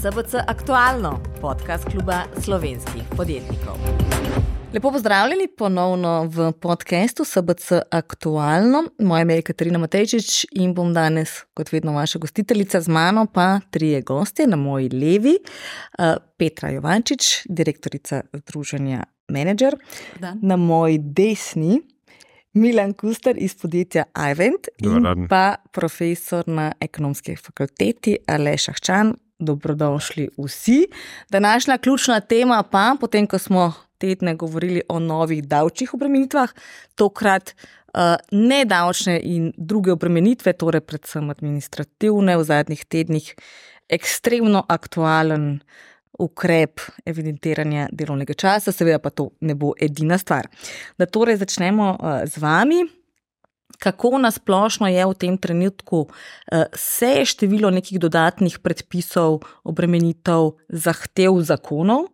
SBC Aktualno, podcast kluba slovenskih podjetnikov. Lepo pozdravljeni ponovno v podkastu SBC Aktualno. Moje ime je Katarina Matejčič in bom danes, kot vedno, vaša gostiteljica, z mano pa trije gostje na moji levi. Eh, Petra Jovančič, direktorica Združenja Manager, na moji desni. Milan Kuster iz podjetja Ivent in pa profesor na ekonomski fakulteti Aleš Ahčan. Dobrodošli vsi. Današnja ključna tema pa, potem ko smo tedne govorili o novih davčnih obremenitvah, tokrat uh, nedavčne in druge obremenitve, torej predvsem administrativne, v zadnjih tednih ekstremno aktualen ukrep evidentiranja delovnega časa, seveda pa to ne bo edina stvar. Da torej začnemo eh, z vami. Kako nasplošno je v tem trenutku eh, se je število nekih dodatnih predpisov, obremenitev, zahtev zakonov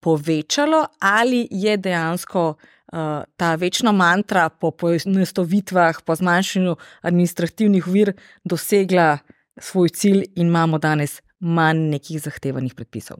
povečalo, ali je dejansko uh, ta večna mantra po poenostavitvah, po zmanjšanju administrativnih vir dosegla svoj cilj in imamo danes manj nekih zahtevanih predpisov?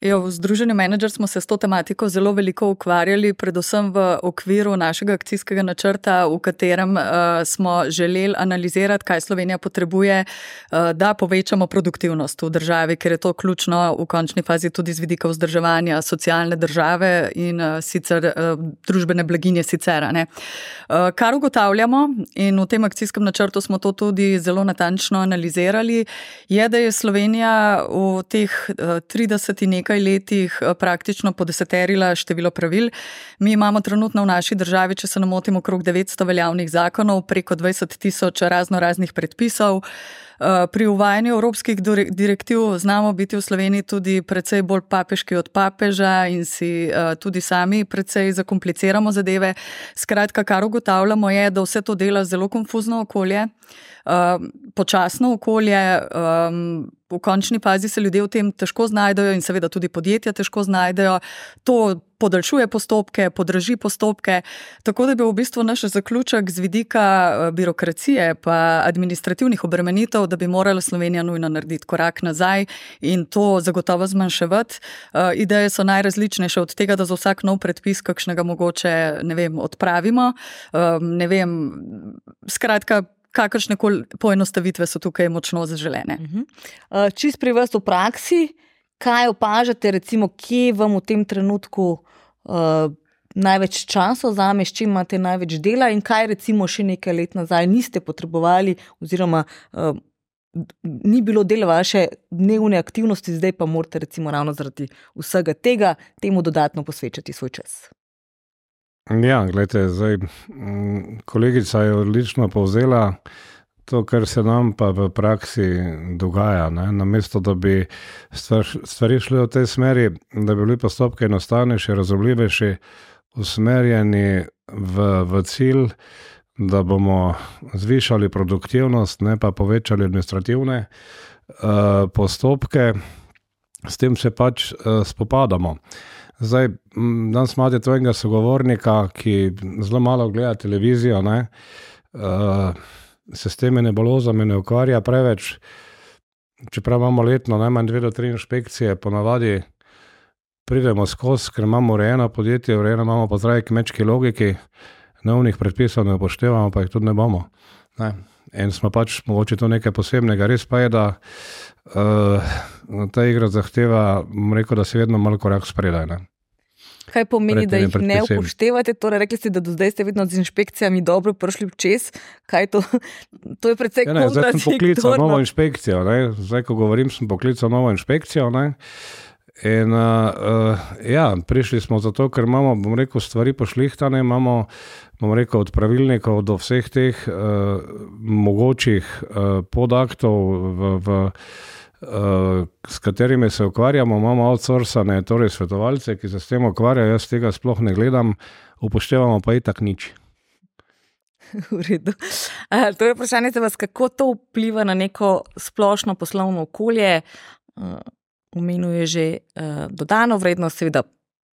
Jo, v Združenju Manager smo se s to tematiko zelo veliko ukvarjali, predvsem v okviru našega akcijskega načrta, v katerem uh, smo želeli analizirati, kaj Slovenija potrebuje, uh, da povečamo produktivnost v državi, ker je to ključno v končni fazi tudi z vidika vzdrževanja socialne države in uh, sicer uh, družbene blaginje sicer. Uh, kar ugotavljamo in v tem akcijskem načrtu smo to tudi zelo natančno analizirali, je, da je Slovenija v teh uh, 30 in nekaj nekaj letih eh, praktično podeseterila število pravil. Mi imamo trenutno v naši državi, če se ne motim, okrog 900 veljavnih zakonov, preko 20 tisoč razno raznih predpisov. Eh, pri uvajanju evropskih direktiv znamo biti v Sloveniji tudi precej bolj papeški od papeža in si eh, tudi sami precej zakompliciramo zadeve. Skratka, kar ugotavljamo je, da vse to dela zelo konfuzno okolje, počasno okolje v končni fazi se ljudje v tem težko znajdejo in seveda tudi podjetja težko znajdejo. To podaljšuje postopke, podraži postopke. Tako da bi v bistvu naš zaključek z vidika eh, birokracije pa administrativnih obremenitev, da bi morala Slovenija nujno narediti korak nazaj in to zagotovo zmanjševati. Eh, ideje so najrazličnejše od tega, da za vsak nov predpis kakšnega mogoče ne vem, odpravimo. Eh, ne vem, skratka, kakršne koli poenostavitve so tukaj močno zaželene. Uh -huh. uh, čist pri vas v praksi, kaj opažate, recimo, kje vam v tem trenutku uh, največ časa vzame, s čim imate največ dela in kaj recimo še nekaj let nazaj niste potrebovali oziroma uh, Ni bilo del vaše dnevne aktivnosti, zdaj pa morate, recimo, ravno zaradi vsega tega, temu dodatno posvečati svoj čas. Ja, gledajte, zdaj, kolegica je odlično povzela to, kar se nam pa v praksi dogaja. Ne? Namesto da bi stvar, stvari šle v tej smeri, da bi bili postopki enostavnejši, razumljivejši, usmerjeni v, v cilj, da bomo zvišali produktivnost, ne pa povečali administrativne uh, postopke, s tem se pač uh, spopadamo. Zdaj, danes imate tvojega sogovornika, ki zelo malo gleda televizijo, ne, uh, se s temi nebulozami ne ukvarja preveč. Čeprav imamo letno najmanj dve do tri inšpekcije, ponavadi pridemo skozi, ker imamo urejeno podjetje, urejeno imamo po zdravji kmečki logiki, novih predpisov ne upoštevamo, pa jih tudi ne bomo. Ne. In smo pač mogoče to nekaj posebnega. Res pa je, da uh, ta igra zahteva, rekel, da se vedno malo korak spredaj. Ne. Kaj pomeni, da jih ne upoštevate? Torej, rekli ste, da do zdaj ste vedno z inšpekcijami dobro prišli čez. To? to je predvsej ja, kot da ste poklicali novo inšpekcijo. Ne? Zdaj, ko govorim, sem poklical novo inšpekcijo. Ne? In, uh, ja, prišli smo zato, ker imamo, bom rekel, stvari pošlihtane, imamo, bom rekel, od pravilnikov do vseh teh uh, mogočih uh, podaktov v. v s katerimi se ukvarjamo, imamo outsourcane, torej svetovalce, ki se s tem ukvarjajo. Jaz tega sploh ne gledam, upoštevamo pa i tak nič. V redu. Uh, torej, vprašanje je, kako to vpliva na neko splošno poslovno okolje. Uh, Umenuje že uh, dodano vrednost, seveda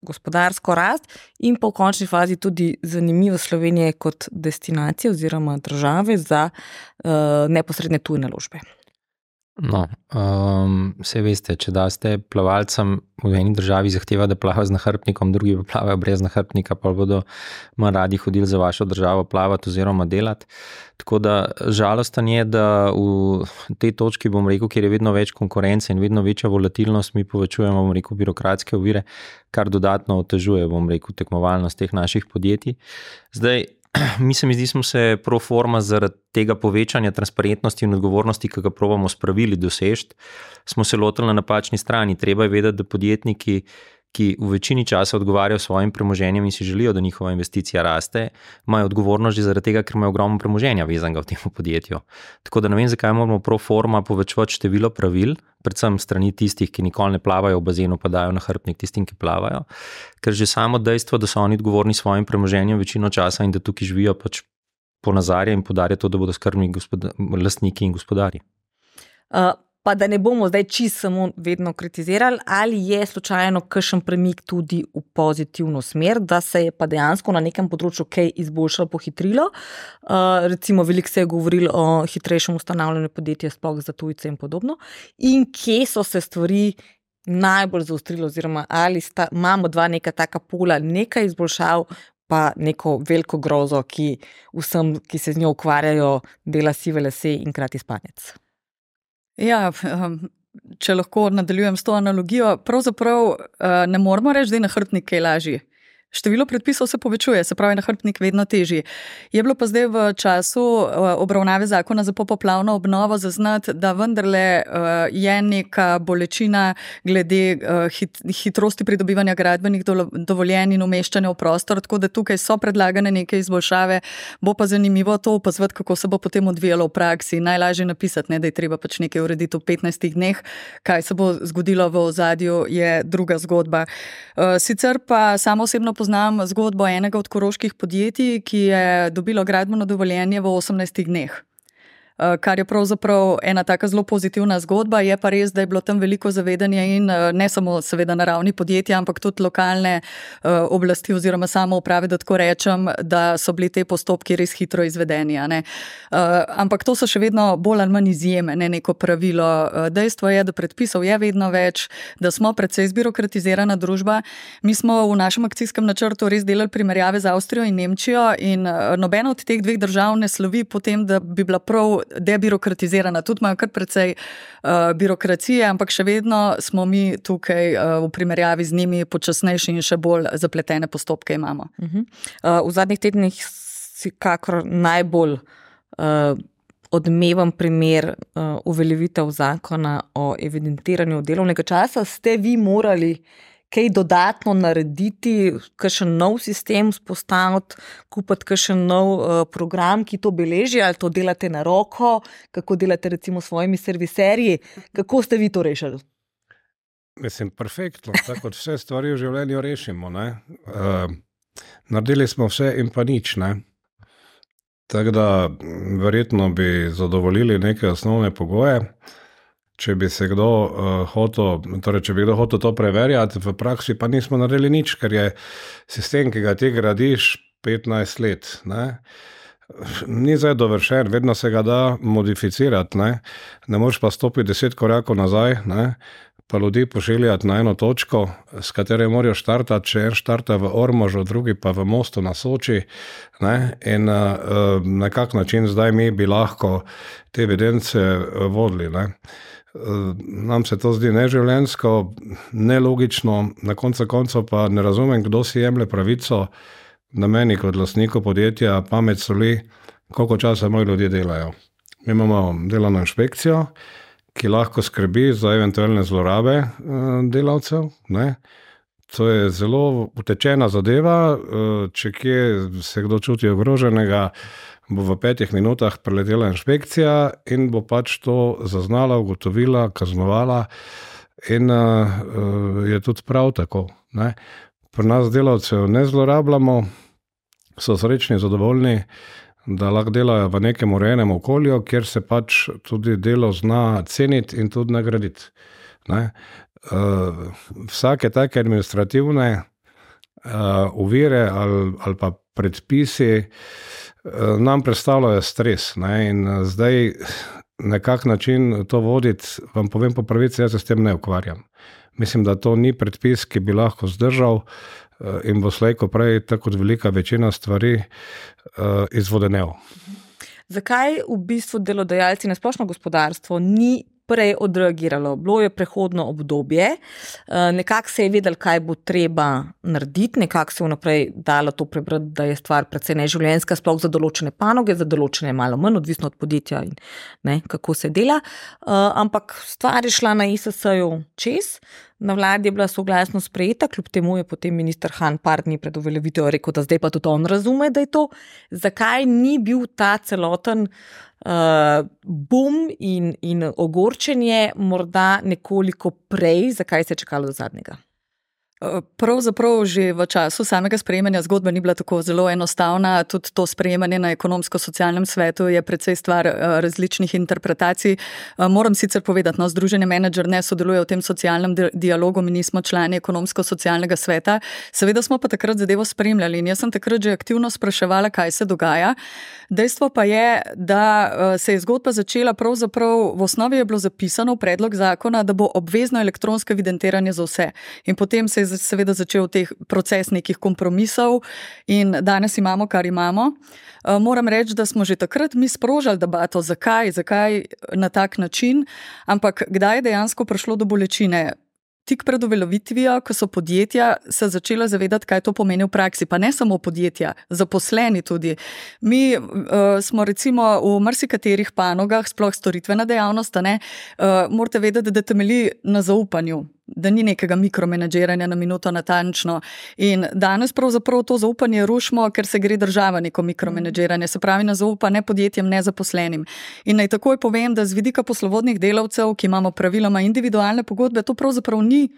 gospodarsko rast, in pa v končni fazi tudi zanimivo Slovenije kot destinacije oziroma države za uh, neposredne tuje naložbe. No, um, vse veste, če daste plavalcem v eni državi zahteva, da plavajo z nahrbtnikom, drugi pa plavajo brez nahrbtnika, pa bodo manj radi hodili za vašo državo plavati oziroma delati. Tako da žalosten je, da v tej točki, bom rekel, kjer je vedno več konkurence in vedno večja volatilnost, mi povečujemo, bom rekel, birokratske ovire, kar dodatno otežuje, bom rekel, tekmovalnost teh naših podjetij. Zdaj, mi se mi zdi, smo se pro forma zaradi tega povečanja transparentnosti in odgovornosti, ki ga pravimo s pravili dosežeti, smo se lotili na napačni strani. Treba je vedeti, da podjetniki ki v večini časa odgovarjajo svojim premoženjem in si želijo, da njihova investicija raste, imajo odgovornost že zaradi tega, ker imajo ogromno premoženja vezanega v tem podjetju. Tako da ne vem, zakaj moramo pro forma povečati število pravil, predvsem strani tistih, ki nikoli ne plavajo v bazenu, pa dajo na hrbnik tistim, ki plavajo. Ker že samo dejstvo, da so oni odgovorni svojim premoženjem večino časa in da tukaj živijo, pač ponazarja in podarja to, da bodo skrbni lastniki in gospodari. Uh, pa da ne bomo zdaj čisto samo vedno kritizirali, ali je slučajno kakšen premik tudi v pozitivno smer, da se je pa dejansko na nekem področju kaj izboljšalo, pohitrilo. Uh, recimo, veliko se je govorilo o hitrejšem ustanavljanju podjetja, sploh za tujce in podobno. In kje so se stvari najbolj zaostrile, oziroma ali sta, imamo dva neka taka pola, nekaj izboljšav. Pa neko veliko grozo, ki vsem, ki se z njo ukvarjajo, dela sive lase in krati spanec. Ja, ehm, če lahko nadaljujem s to analogijo, pravzaprav eh, ne moramo reči, da je na hrbtnik kaj lažji. Število predpisov se povečuje, se pravi, nahrbtnik vedno teži. Je bilo pa zdaj v času eh, obravnave zakona za popoplavno obnovo zaznati, da vendarle eh, je neka bolečina glede eh, hit, hitrosti pridobivanja gradbenih dovoljenj in umeščanja v prostor, tako da tukaj so predlagane neke izboljšave. Bo pa zanimivo to opazovati, kako se bo potem odvijalo v praksi. Najlažje napisati, ne, da je treba pač nekaj urediti v 15 dneh, kaj se bo zgodilo v ozadju, je druga zgodba. Sicer pa samo osebno poznam zgodbo enega od koroških podjetij, ki je dobilo gradbeno dovoljenje v 18 dneh. Eh, kar je pravzaprav ena tako zelo pozitivna zgodba. Je pa res, da je bilo tam veliko zavedanja in eh, ne samo, seveda, na ravni podjetja, ampak tudi lokalne eh, oblasti oziroma samo uprave, da tako rečem, da so bili te postopki res hitro izvedeni. Ampak to so še vedno bolj ali manj izjeme, ne neko pravilo. Dejstvo je, da predpisov je vedno več, da smo predvsej zbirokratizirana družba. Mi smo v našem akcijskem načrtu res delali primerjave z Avstrijo in Nemčijo in nobena od teh dveh držav ne slovi potem, da bi bila prav debirokratizirana, tudi imajo kar precej uh, birokracije, ampak še vedno smo mi tukaj uh, v primerjavi z njimi počasnejši in še bolj zapletene postopke imamo. Uh -huh. uh, v zadnjih tednih si kakor najbolj. Uh, Odmeven primer uveljavitev zakona o evidentiranju delovnega časa, ste vi morali uh, kaj dodatno narediti, kakšen nov sistem spostaviti, kupiti kakšen nov uh, program, ki to beleži, ali to delate na roko, kako delate recimo s svojimi serviserji, kako ste vi to rešili? Mislim, perfektno, tako kot vse stvari v življenju rešimo. Uh, naredili smo vse in pa nič. Ne? Tako da verjetno bi zadovoljili neke osnovne pogoje. Če bi se kdo uh, hotel, torej če bi kdo hotel to preverjati, v praksi pa nismo naredili nič, ker je sistem, ki ga ti gradiš 15 let. Ne? Ni zdaj dovršen, vedno se ga da modificirati, ne, ne moreš pa stopiti deset korakov nazaj, ne, pa ljudi pošiljati na eno točko, s katero morajo štartati, če en štarta v Ormožu, drugi pa v Mostu na Soči. Ne, in uh, na kak način zdaj mi bi lahko te evidence vodili. Ne. Nam se to zdi neživljensko, nelogično, na koncu koncev pa ne razumem, kdo si jemlje pravico, da meni kot lastniku podjetja pamet soli, koliko časa moji ljudje delajo. Mi imamo delovno inšpekcijo, ki lahko skrbi za eventualne zlorabe eh, delavcev. Ne? To je zelo utečena zadeva, eh, če kje se kdo čuti ogroženega bo v petih minutah preletela inšpekcija in bo pač to zaznala, ugotovila, kaznovala. In uh, je tudi prav tako. Ne? Pri nas delavcev ne zlorabljamo, so srečni zadovoljni, da lahko delajo v nekem urejenem okolju, kjer se pač tudi delo zna ceniti in tudi nagraditi. Ne? Uh, vsake take administrativne uh, uvire ali, ali pa predpisi, uh, nam predstavljajo stres. Ne? In zdaj na kak način to voditi, vam povem po pravici, jaz se s tem ne ukvarjam. Mislim, da to ni predpis, ki bi lahko zdržal eh, in bo slejko prej, tako kot velika večina stvari, eh, izvodenev. Zakaj v bistvu delodajalci na splošno gospodarstvo ni prej odreagiralo. Bilo je prehodno obdobje, eh, nekako se je vedelo, kaj bo treba narediti, nekako se je vnaprej dalo to prebrati, da je stvar precej neživljenjska, sploh za določene panoge, za določene malo manj, odvisno od podjetja in ne, kako se dela. Eh, ampak stvar je šla na ISS-ju čez. Na vladi je bila soglasno sprejeta, kljub temu je potem minister Han par dni pred uveljavitvijo rekel, da zdaj pa tudi on razume, da je to. Zakaj ni bil ta celoten uh, bum in, in ogorčenje morda nekoliko prej, zakaj se je čakalo do zadnjega? Pravzaprav že v času samega sprejemanja zgodbe ni bila tako zelo enostavna. Tudi to sprejemanje na ekonomsko-socialnem svetu je precej stvar eh, različnih interpretacij. Eh, moram sicer povedati, da no, Združenje menedžer ne sodeluje v tem socialnem dialogu, mi nismo člani ekonomsko-socialnega sveta. Seveda smo pa takrat zadevo spremljali in jaz sem takrat že aktivno spraševala, kaj se dogaja. Dejstvo pa je, da eh, se je zgodba začela pravzaprav v osnovi je bilo zapisano v predlog zakona, da bo obvezno elektronsko evidentiranje za vse. In potem se je je seveda začel teh proces nekih kompromisov in danes imamo, kar imamo. Eh, moram reči, da smo že takrat mi sprožili debato, zakaj, zakaj na tak način, ampak kdaj je dejansko prišlo do bolečine. Tik pred uveljavitvijo, ko so podjetja se začela zavedati, kaj to pomeni v praksi, pa ne samo podjetja, zaposleni tudi. Mi uh, smo recimo v marsikaterih panogah, sploh storitvena dejavnost, uh, morate vedeti, da temelji na zaupanju da ni nekega mikromenedžiranja na minuto natančno. In danes pravzaprav to zaupanje rušimo, ker se gre država neko mikromenedžiranje, se pravi, na zaupa ne podjetjem, ne zaposlenim. In naj takoj povem, da z vidika poslovodnih delavcev, ki imamo praviloma individualne pogodbe, to pravzaprav ni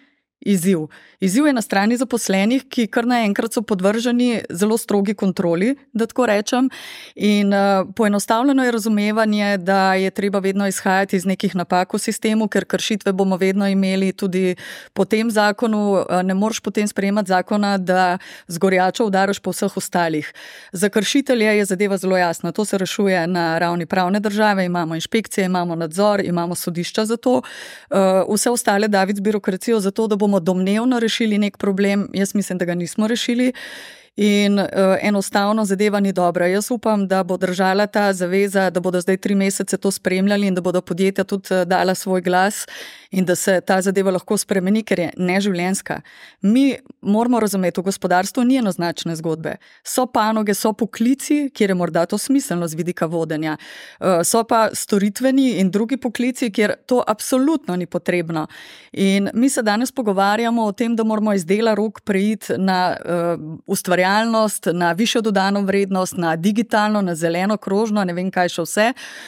izziv. Izziv je na strani zaposlenih, ki kar naenkrat so podvrženi zelo strogi kontroli, da tako rečem. In uh, poenostavljeno je razumevanje, da je treba vedno izhajati iz nekih napak v sistemu, ker kršitve bomo vedno imeli tudi po tem zakonu. Uh, ne moreš potem sprejemati zakona, da zgorjačo udariš po vseh ostalih. Za kršitelje je zadeva zelo jasna. To se rešuje na ravni pravne države, imamo inšpekcije, imamo nadzor, imamo sodišča za to. Uh, vse ostale david z birokracijo za to, da bomo bomo domnevno rešili nek problem, jaz mislim, da ga nismo rešili. In uh, enostavno zadeva ni dobra. Jaz upam, da bo držala ta zaveza, da bodo zdaj tri mesece to spremljali in da bodo podjetja tudi uh, dala svoj glas in da se ta zadeva lahko spremeni, ker je neživljenska. Mi moramo razumeti, v gospodarstvu ni enoznačne zgodbe. So panoge, so poklici, kjer je morda to smiselno z vidika vodenja, uh, so pa storitveni in drugi poklici, kjer to absolutno ni potrebno. In mi se danes pogovarjamo o tem, da moramo iz dela rok preiti na uh, ustvarjanje realnost, na višjo dodano vrednost, na digitalno, na zeleno, krožno, ne vem kaj še vse.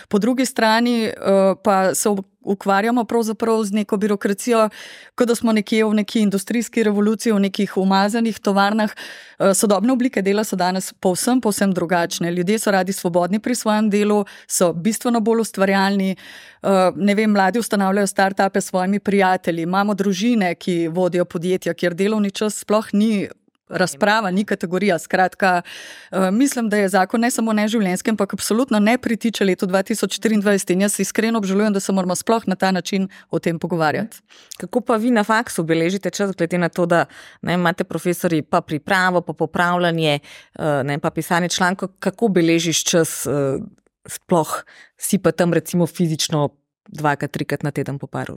Po drugi strani uh, pa se ukvarjamo pravzaprav z neko birokracijo, kot da smo nekje v neki industrijski revoluciji, v nekih umazanih tovarnah. Uh, sodobne oblike dela so danes povsem, povsem drugačne. Ljudje so radi svobodni pri svojem delu, so bistveno bolj ustvarjalni. Uh, ne vem, mladi ustanavljajo start-upe s svojimi prijatelji, imamo družine, ki vodijo podjetja, kjer delovni čas sploh ni razprava, ni kategorija. Skratka, uh, mislim, da je zakon ne samo neživljenjski, ampak absolutno ne pritiče letu 2024. In jaz iskreno obžalujem, da se moramo sploh na ta način o tem pogovarjati. Kako pa vi na faksu beležite čas, glede na to, da ne, imate profesori pa pripravo, pa popravljanje, uh, ne, pa pisanje člankov, kako beležiš čas, uh, sploh si pa tam recimo fizično dvakrat, trikrat na teden po paru?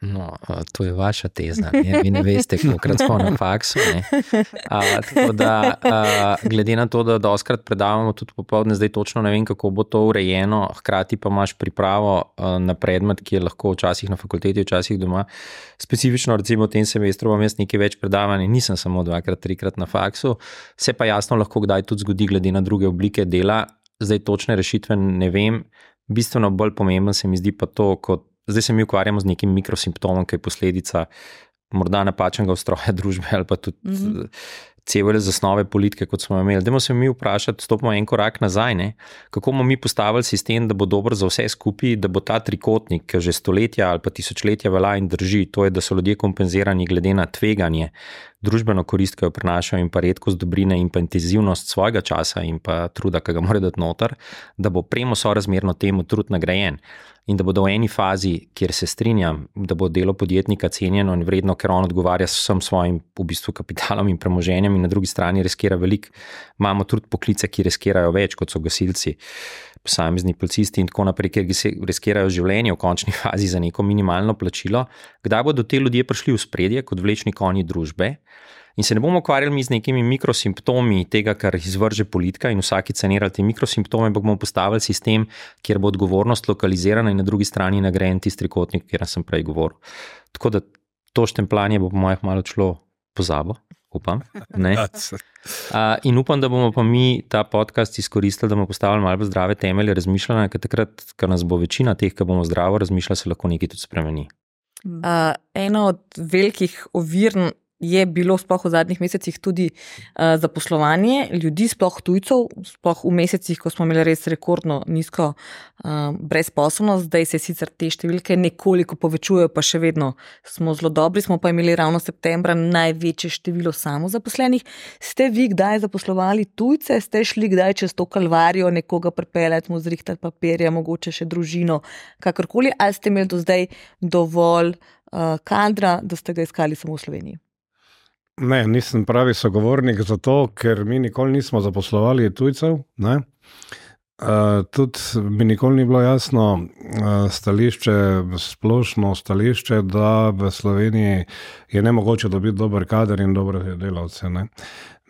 No, to je vaša teza. Ne? Vi ne veste, koliko smo na faksu. A, da, a, glede na to, da doskrat predavamo tudi popoldne, zdaj točno ne vem, kako bo to urejeno, hkrati pa imaš pripravo a, na predmet, ki je lahko včasih na fakulteti, včasih doma. Specifično, recimo, v tem semestru imam jaz nekaj več predavanj, nisem samo dvakrat, trikrat na faksu. Se pa jasno lahko kdaj tudi zgodi, glede na druge oblike dela. Zdaj točne rešitve ne vem. Bistveno bolj pomemben se mi zdi pa to, kot zdaj se mi ukvarjamo z nekim mikrosimptomom, ki je posledica morda napačnega ustroja družbe ali pa tudi. Mm -hmm cele zasnove politike, kot smo imeli. Dajmo se mi vprašati, stopimo en korak nazaj, ne? kako bomo mi postavili sistem, da bo dober za vse skupaj, da bo ta trikotnik, ki že stoletja ali pa tisočletja velja in drži, to je, da so ljudje kompenzirani glede na tveganje, družbeno korist, ki jo prinašajo in pa redkost dobrine in pa intenzivnost svojega časa in pa truda, ki ga mora dati noter, da bo premo sorazmerno temu trud nagrajen in da bodo v eni fazi, kjer se strinjam, da bo delo podjetnika cenjeno in vredno, ker on odgovarja s vsem svojim v bistvu kapitalom in premoženjem, in na drugi strani riskira veliko. Imamo tudi poklice, ki riskirajo več, kot so gasilci, posamezni policisti in tako naprej, ker riskirajo življenje v končni fazi za neko minimalno plačilo. Kdaj bodo te ljudje prišli v spredje kot vlečni konji družbe? In se ne bomo ukvarjali z nekimi mikrosimptomi tega, kar izvrže politika in vsaki cenirali te mikrosimptome, ampak bomo postavili sistem, kjer bo odgovornost lokalizirana in na drugi strani nagrajen tisti trikotnik, o katerem sem prej govoril. Tako da to štempljanje bo po mojih malo šlo pozabo. Upam. Uh, in upam, da bomo pa mi ta podcast izkoristili, da bomo postavili malo zdrave temelje razmišljanja, ker takrat, ko nas bo večina teh, ki bomo zdravo razmišljali, se lahko nekaj tudi spremeni. Uh, eno od velikih ovir je bilo sploh v zadnjih mesecih tudi uh, zaposlovanje ljudi, sploh tujcev, sploh v mesecih, ko smo imeli res rekordno nizko uh, brezposobnost, zdaj se sicer te številke nekoliko povečujejo, pa še vedno smo zelo dobri. Smo pa imeli ravno septembra največje število samozaposlenih. Ste vi kdaj zaposlovali tujce, ste šli kdaj čez to kalvarijo, nekoga pripeljati, mu zrihtati papirje, mogoče še družino, kakorkoli, ali ste imeli do zdaj dovolj uh, kadra, da ste ga iskali samo v Sloveniji? Ne, nisem pravi sogovornik zato, ker mi nikoli nismo zaposlovali tujcev. Uh, tudi mi nikoli ni bilo jasno uh, stališče, splošno stališče, da v Sloveniji je ne mogoče dobiti dober kader in dobre delavce. Ne.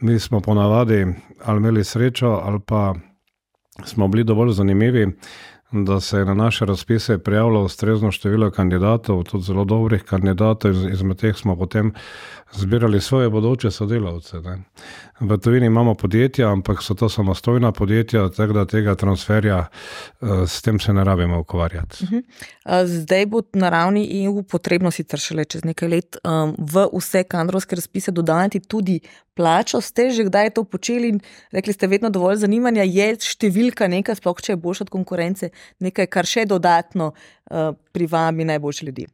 Mi smo ponavadi ali imeli srečo, ali pa smo bili dovolj zanimivi, da se je na naše razpise prijavilo ustrezno število kandidatov, tudi zelo dobrih kandidatov, izmed teh smo potem zbirali svoje bodoče sodelavce. Ne. V tujini imamo podjetja, ampak so to samostojna podjetja, tako da tega transferja eh, s tem se ne rabimo ukvarjati. Uh mhm. -huh. Zdaj bo na ravni EU potrebno sicer šele čez nekaj let um, v vse kadrovske razpise dodati tudi plačo. Ste že kdaj to počeli in rekli ste, vedno dovolj zanimanja, je številka nekaj, sploh če je boljša od konkurence, nekaj, kar še dodatno uh, privabi najboljše ljudi.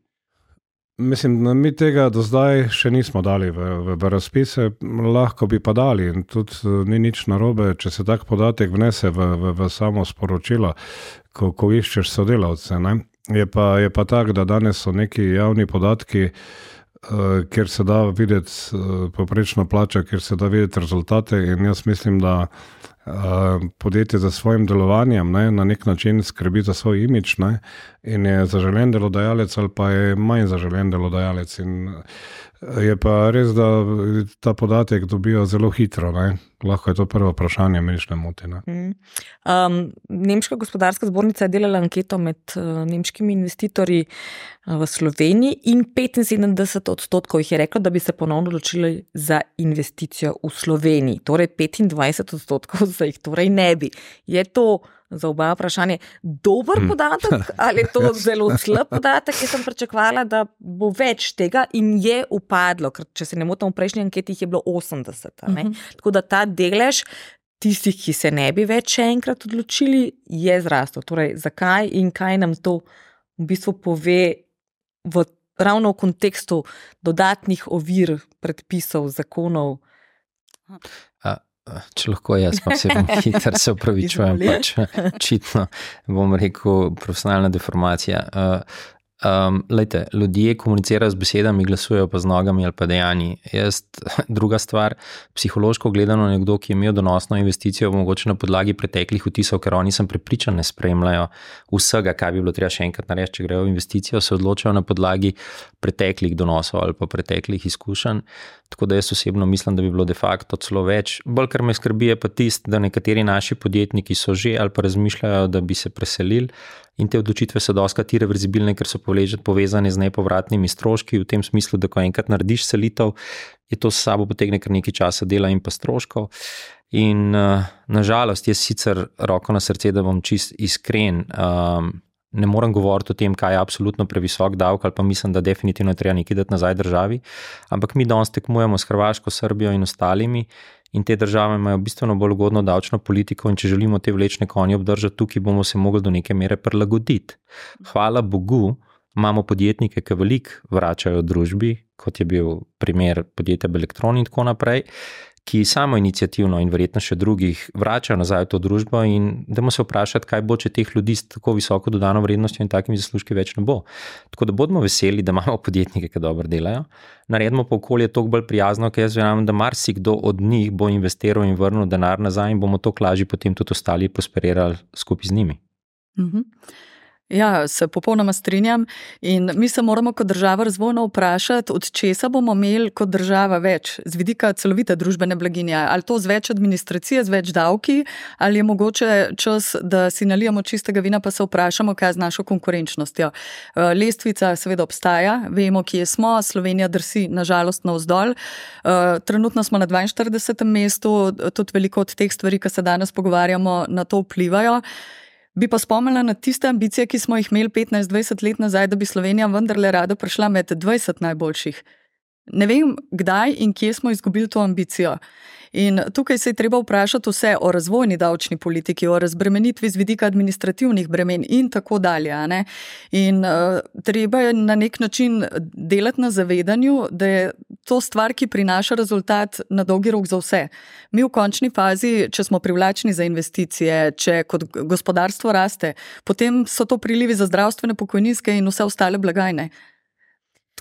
Mislim, da mi tega do zdaj še nismo dali v, v, v razpise, lahko bi pa dali. In tudi eh, ni nič narobe, če se tak podatek vnese v, v, v samo sporočilo, ko, ko iščeš sodelavce. Ne? Je pa, pa tako, da danes so neki javni podatki, uh, kjer se da videti uh, poprečno plača, kjer se da videti rezultate. In jaz mislim, da podjetje za svojim delovanjem ne, na nek način skrbi za svoj imič ne, in je zaželen delodajalec ali pa je manj zaželen delodajalec. In je pa res, da ta podatek dobijo zelo hitro. Ne. Lahko je to prvo vprašanje, meniš ne moti. Ne. Mm. Um, Nemška gospodarska zbornica je delala anketo med uh, nemškimi investitorji uh, v Sloveniji in 75 odstotkov jih je reklo, da bi se ponovno odločili za investicijo v Sloveniji. Torej 25 odstotkov za jih torej ne bi. Je to za oba vprašanje dober hmm. podatek ali je to zelo slab podatek? Jaz sem pričakovala, da bo več tega in je upadlo, ker če se ne motim, v prejšnji anketi je bilo 80. Uh -huh. Tako da ta delež. Tistih, ki se ne bi več enkrat odločili, je zrastel. Torej, zakaj in kaj nam to v bistvu pove, v, ravno v kontekstu dodatnih ovir, predpisov, zakonov? Če lahko jaz, pa se bom hitro se upravičujem, pač očitno bom rekel profesionalna deformacija. Uh, Um, lejte, ljudje komunicirajo z besedami, glasujejo pa z nogami ali pa dejanji. Jaz, druga stvar, psihološko gledano, nekdo, ki je imel donosno investicijo, mogoče na podlagi preteklih vtisov, ker oni sem prepričan, ne spremljajo vsega, kaj bi bilo treba še enkrat narediti, če grejo v investicijo, se odločajo na podlagi preteklih donosov ali pa preteklih izkušenj. Tako da jaz osebno mislim, da bi bilo de facto celo več. Bolj kar me skrbi, je pa tisto, da nekateri naši podjetniki so že ali pa razmišljajo, da bi se preselili. In te odločitve so doskrat irreverzibilne, ker so povezane z nepovratnimi stroški, v tem smislu, da ko enkrat narediš selitev, je to s sabo potegne kar nekaj časa dela in pa stroškov. In uh, nažalost, jaz sicer roko na srce, da bom čist iskren. Um, ne morem govoriti o tem, kaj je absolutno previsok davek, ali pa mislim, da definitivno treba nekaj dati nazaj državi. Ampak mi danes tekmujemo s Hrvaško, Srbijo in ostalimi. In te države imajo bistveno bolj ugodno davčno politiko, in če želimo te vlečne konje obdržati tukaj, bomo se mogli do neke mere prilagoditi. Hvala Bogu, imamo podjetnike, ki veliko vračajo družbi, kot je bil primer podjetja Elektron in tako naprej ki samo inicijativno in verjetno še drugih vračajo nazaj v to družbo, in da moramo se vprašati, kaj bo, če teh ljudi s tako visoko dodano vrednostjo in takimi zaslužki več ne bo. Tako da bodimo veseli, da imamo podjetnike, ki dobro delajo, naredimo pa okolje toliko bolj prijazno, ker jaz verjamem, da marsikdo od njih bo investiral in vrnil denar nazaj, in bomo to lažje potem tudi ostali prosperirali skupaj z njimi. Mhm. Ja, se popolnoma strinjam. In mi se moramo kot država razvojno vprašati, od česa bomo imeli kot država več, z vidika celovite družbene blaginje. Ali to z več administracije, z več davki, ali je mogoče čas, da si nalijemo čistega vina, pa se vprašamo, kaj je z našo konkurenčnostjo. Eh, lestvica seveda obstaja, vemo, kje smo, Slovenija drsi nažalost na vzdolj. Eh, trenutno smo na 42. mestu, tudi veliko od teh stvari, ki se danes pogovarjamo, na to vplivajo. Bi pa spomnila na tiste ambicije, ki smo jih imeli 15-20 let nazaj, da bi Slovenija vendarle rada prišla med 20 najboljših. Ne vem, kdaj in kje smo izgubili to ambicijo. In tukaj se je treba vprašati vse o razvojni davčni politiki, o razbremenitvi z vidika administrativnih bremen in tako dalje. In uh, treba je na nek način delati na zavedanju, da je to stvar, ki prinaša rezultat na dolgi rok za vse. Mi v končni fazi, če smo privlačni za investicije, če kot gospodarstvo raste, potem so to prilivi za zdravstvene, pokojninske in vse ostale blagajne.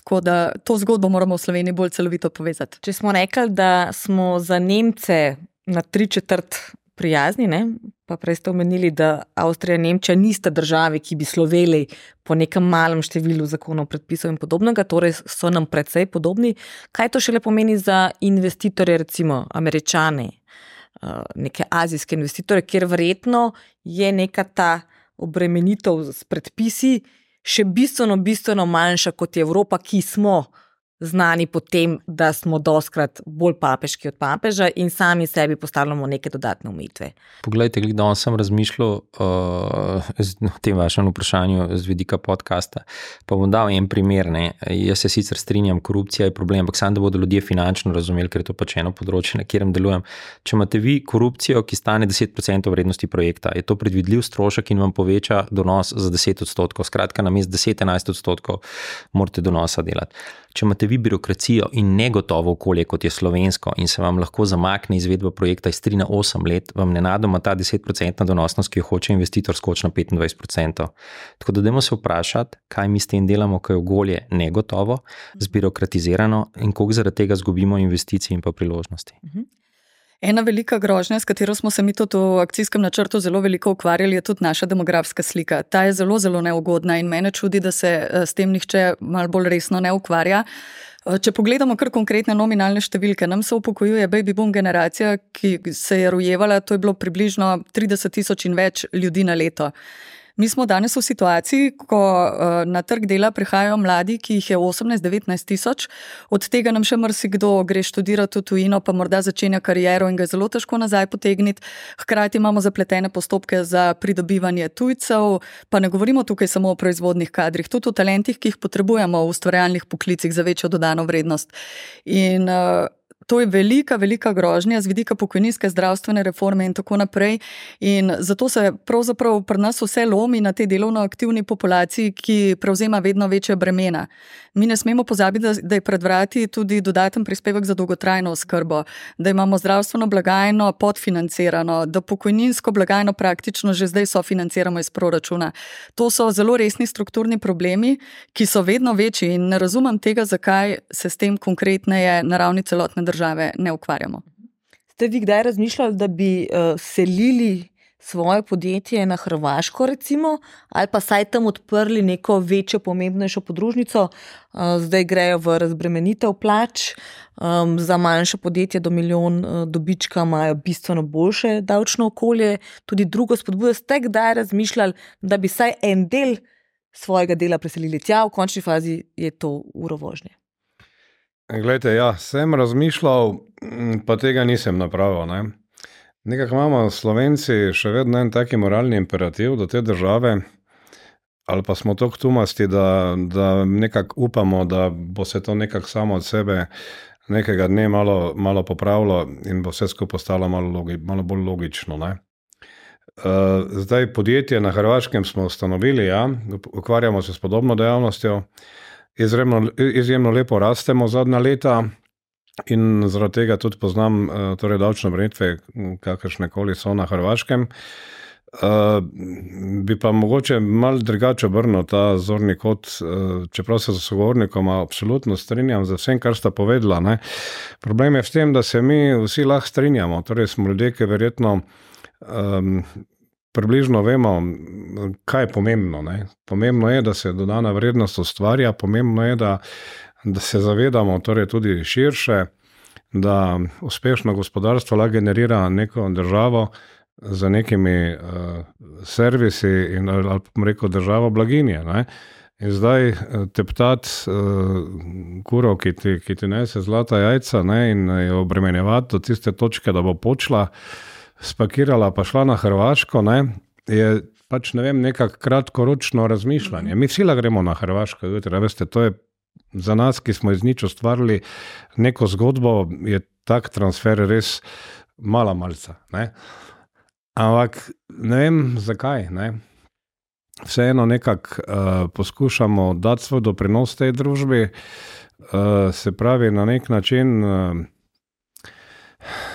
Tako da to zgodbo moramo v Sloveniji bolj celovito povezati. Če smo rekli, da smo za Nemce na tri četrt prijazni, ne? Pa prej ste omenili, da Avstrija in Nemčija nista državi, ki bi sloveli po nekem malem številu zakonov, predpisov in podobnega, torej so nam precej podobni. Kaj to šele pomeni za investitorje, recimo američane, eh, neke azijske investitorje, kjer verjetno je neka ta obremenitev s predpisi še bistveno, bistveno manjša kot je Evropa, ki smo znani po tem, da smo doskrat bolj papeški od papeža in sami sebi postavljamo neke dodatne umitve. Poglejte, da sem razmišljal uh, o tem vašem vprašanju z vidika podcasta. Pa bom dal en primer. Ne. Jaz se sicer strinjam, korupcija je problem, ampak samo da bodo ljudje finančno razumeli, ker je to pač eno področje, na katerem delujem. Če imate vi korupcijo, ki stane 10% vrednosti projekta, je to predvidljiv strošek in vam poveča donos za 10 odstotkov. Skratka, na mest 10-11 odstotkov morate donosa delati. Če imate vi birokracijo in negotovo okolje, kot je slovensko, in se vam lahko zamakne izvedba projekta iz 3 na 8 let, vam nenadoma ta 10-procentna donosnost, ki jo hoče investitor, skoči na 25%. Tako da, dajmo se vprašati, kaj mi s tem delamo, ko je okolje negotovo, zbirokratizirano in koliko zaradi tega izgubimo investicij in pa priložnosti. Ena velika grožnja, s katero smo se mi tudi v akcijskem načrtu zelo veliko ukvarjali, je tudi naša demografska slika. Ta je zelo, zelo neugodna in mene čudi, da se eh, s tem nihče malo bolj resno ne ukvarja. Eh, če pogledamo kar konkretne nominalne številke, nam se upokojuje baby boom generacija, ki se je rojevala, to je bilo približno 30 tisoč in več ljudi na leto. Mi smo danes v situaciji, ko uh, na trg dela prihajajo mladi, ki jih je 18-19 tisoč, od tega nam še marsikdo gre študirati v tujino, pa morda začenja kariero in ga je zelo težko nazaj potegniti. Hkrati imamo zapletene postopke za pridobivanje tujcev, pa ne govorimo tukaj samo o proizvodnih kadrih, tudi o talentih, ki jih potrebujemo v ustvarjalnih poklicih za večjo dodano vrednost. In, uh, To je velika, velika grožnja z vidika pokojninske zdravstvene reforme in tako naprej. In zato se pravzaprav pri nas vse lomi na tej delovno aktivni populaciji, ki prevzema vedno večje bremena. Mi ne smemo pozabiti, da je pred vrati tudi dodaten prispevek za dolgotrajno oskrbo, da imamo zdravstveno blagajno podfinancirano, da pokojninsko blagajno praktično že zdaj sofinanciramo iz proračuna. To so zelo resni strukturni problemi, ki so vedno večji in ne razumem tega, zakaj se s tem konkretneje na ravni celotne države ne ukvarjamo. Ste vi kdaj razmišljali, da bi uh, selili svoje podjetje na Hrvaško, recimo, ali pa saj tam odprli neko večjo, pomembnejšo podružnico, uh, zdaj grejo v razbremenitev plač, um, za manjše podjetje do milijon uh, dobička imajo bistveno boljše davčno okolje, tudi drugo spodbudo. Ste kdaj razmišljali, da bi saj en del svojega dela preselili tja, v končni fazi je to urovožnje? Glejte, ja, sem razmišljal, pa tega nisem napravil. Ne? Nekako imamo Slovenci še vedno en taki moralni imperativ do te države, ali pa smo tako tumasti, da, da nekako upamo, da bo se to nekako samo od sebe nekega dne malo, malo popravilo in bo vse skupaj postalo malo, logi, malo bolj logično. Ne? Uh, zdaj, podjetje na Hrvaškem smo ustanovili, ja, ukvarjamo se s podobno dejavnostjo, izjemno, izjemno lepo rastemo zadnja leta in zaradi tega tudi poznam uh, torej davčne vrednotve, kakršne koli so na Hrvaškem. Uh, bi pa mogoče malo drugače obrnil ta zorni kot, uh, čeprav se z sogovornikom absolutno strinjam z vsem, kar sta povedala. Ne. Problem je v tem, da se mi vsi lahko strinjamo, torej smo ljudje, ki verjetno um, približno vemo, kaj je pomembno. Ne? Pomembno je, da se dodana vrednost ustvarja, pomembno je, da, da se zavedamo torej tudi širše, da uspešno gospodarstvo lahko generira neko državo z nekimi uh, servisi in ali pa reko državo blaginje. Ne? In zdaj eh, teptati uh, kuro, ki ti, ki ti nese zlata jajca ne, in jo obremenjevati do tiste točke, da bo počla, uh, spakirala, pa šla na Hrvaško, ne, je pač ne vem, nekako kratkoročno razmišljanje. Mi vsi gremo na Hrvaško, jutri, veste, to je za nas, ki smo iz nič ustvarili neko zgodbo, je tak transfer res mala malca. Ne. Ampak ne vem, zakaj. Ne. Vseeno nekako uh, poskušamo dati svoj doprinos tej družbi, uh, se pravi, na nek način uh,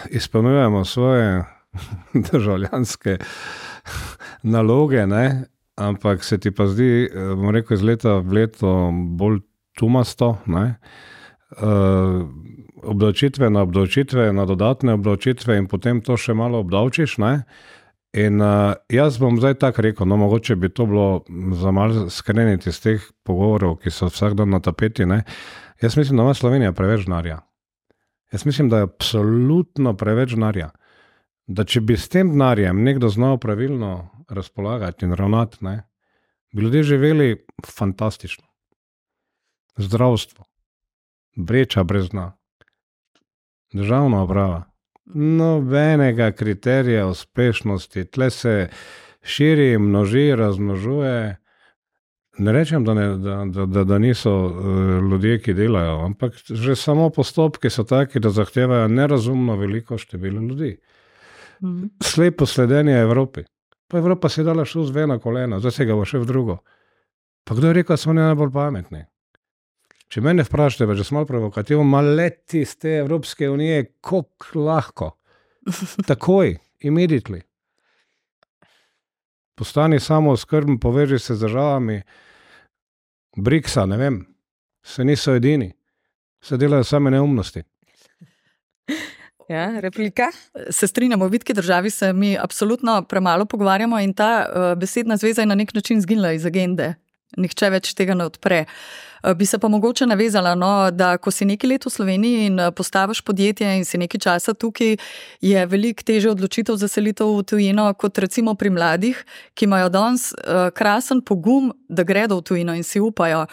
izpolnjujemo svoje državljanske naloge, ne? ampak se ti pa zdi, eh, bom rekel, iz leta v leto bolj tumasto. Ne? Uh, obdavčitve na obdavčitve, na dodatne obdavčitve, in potem to še malo obdavčiš. Ne? In uh, jaz bom zdaj tako rekel, no, mogoče bi to bilo za malo skreniti iz teh pogovorov, ki so vsak dan na tapeti. Ne? Jaz mislim, da ima Slovenija preveč denarja. Jaz mislim, da je absolutno preveč denarja da če bi s tem denarjem nekdo znal pravilno razpolagati in ravnati, ne, bi ljudje živeli fantastično. Zdravstvo, breča brez dna, državna uprava, nobenega kriterija uspešnosti, tle se širi, množi, razmnožuje. Ne rečem, da, ne, da, da, da, da niso uh, ljudje, ki delajo, ampak že samo postopki so taki, da zahtevajo nerazumno veliko število ljudi. Uh, Mhm. slepo sledenje Evropi. Pa Evropa se je dala šel z ena kolena, zdaj se ga bo še v drugo. Pa kdo je rekel, da smo ne najbolj pametni? Če me vprašate, že smo malo provokativni, malo leti iz te Evropske unije, kako lahko. Takoj, imeditli. Postani samo skrben, poveži se z državami, Briksa, ne vem, se niso edini, se delajo same neumnosti. Ja, replika. Se strinjamo, v vidki državi se mi absolutno premalo pogovarjamo in ta uh, besedna zveza je na nek način zginila iz agende. Nihče več tega ne odpre. Uh, bi se pa mogoče navezala, no, da ko si nekaj let v Sloveniji in eh, postaviš podjetje in si nekaj časa tukaj, je veliko teže odločitev za selitev v tujino, kot recimo pri mladih, ki imajo danes uh, krasen pogum, da gredo v tujino in si upajo.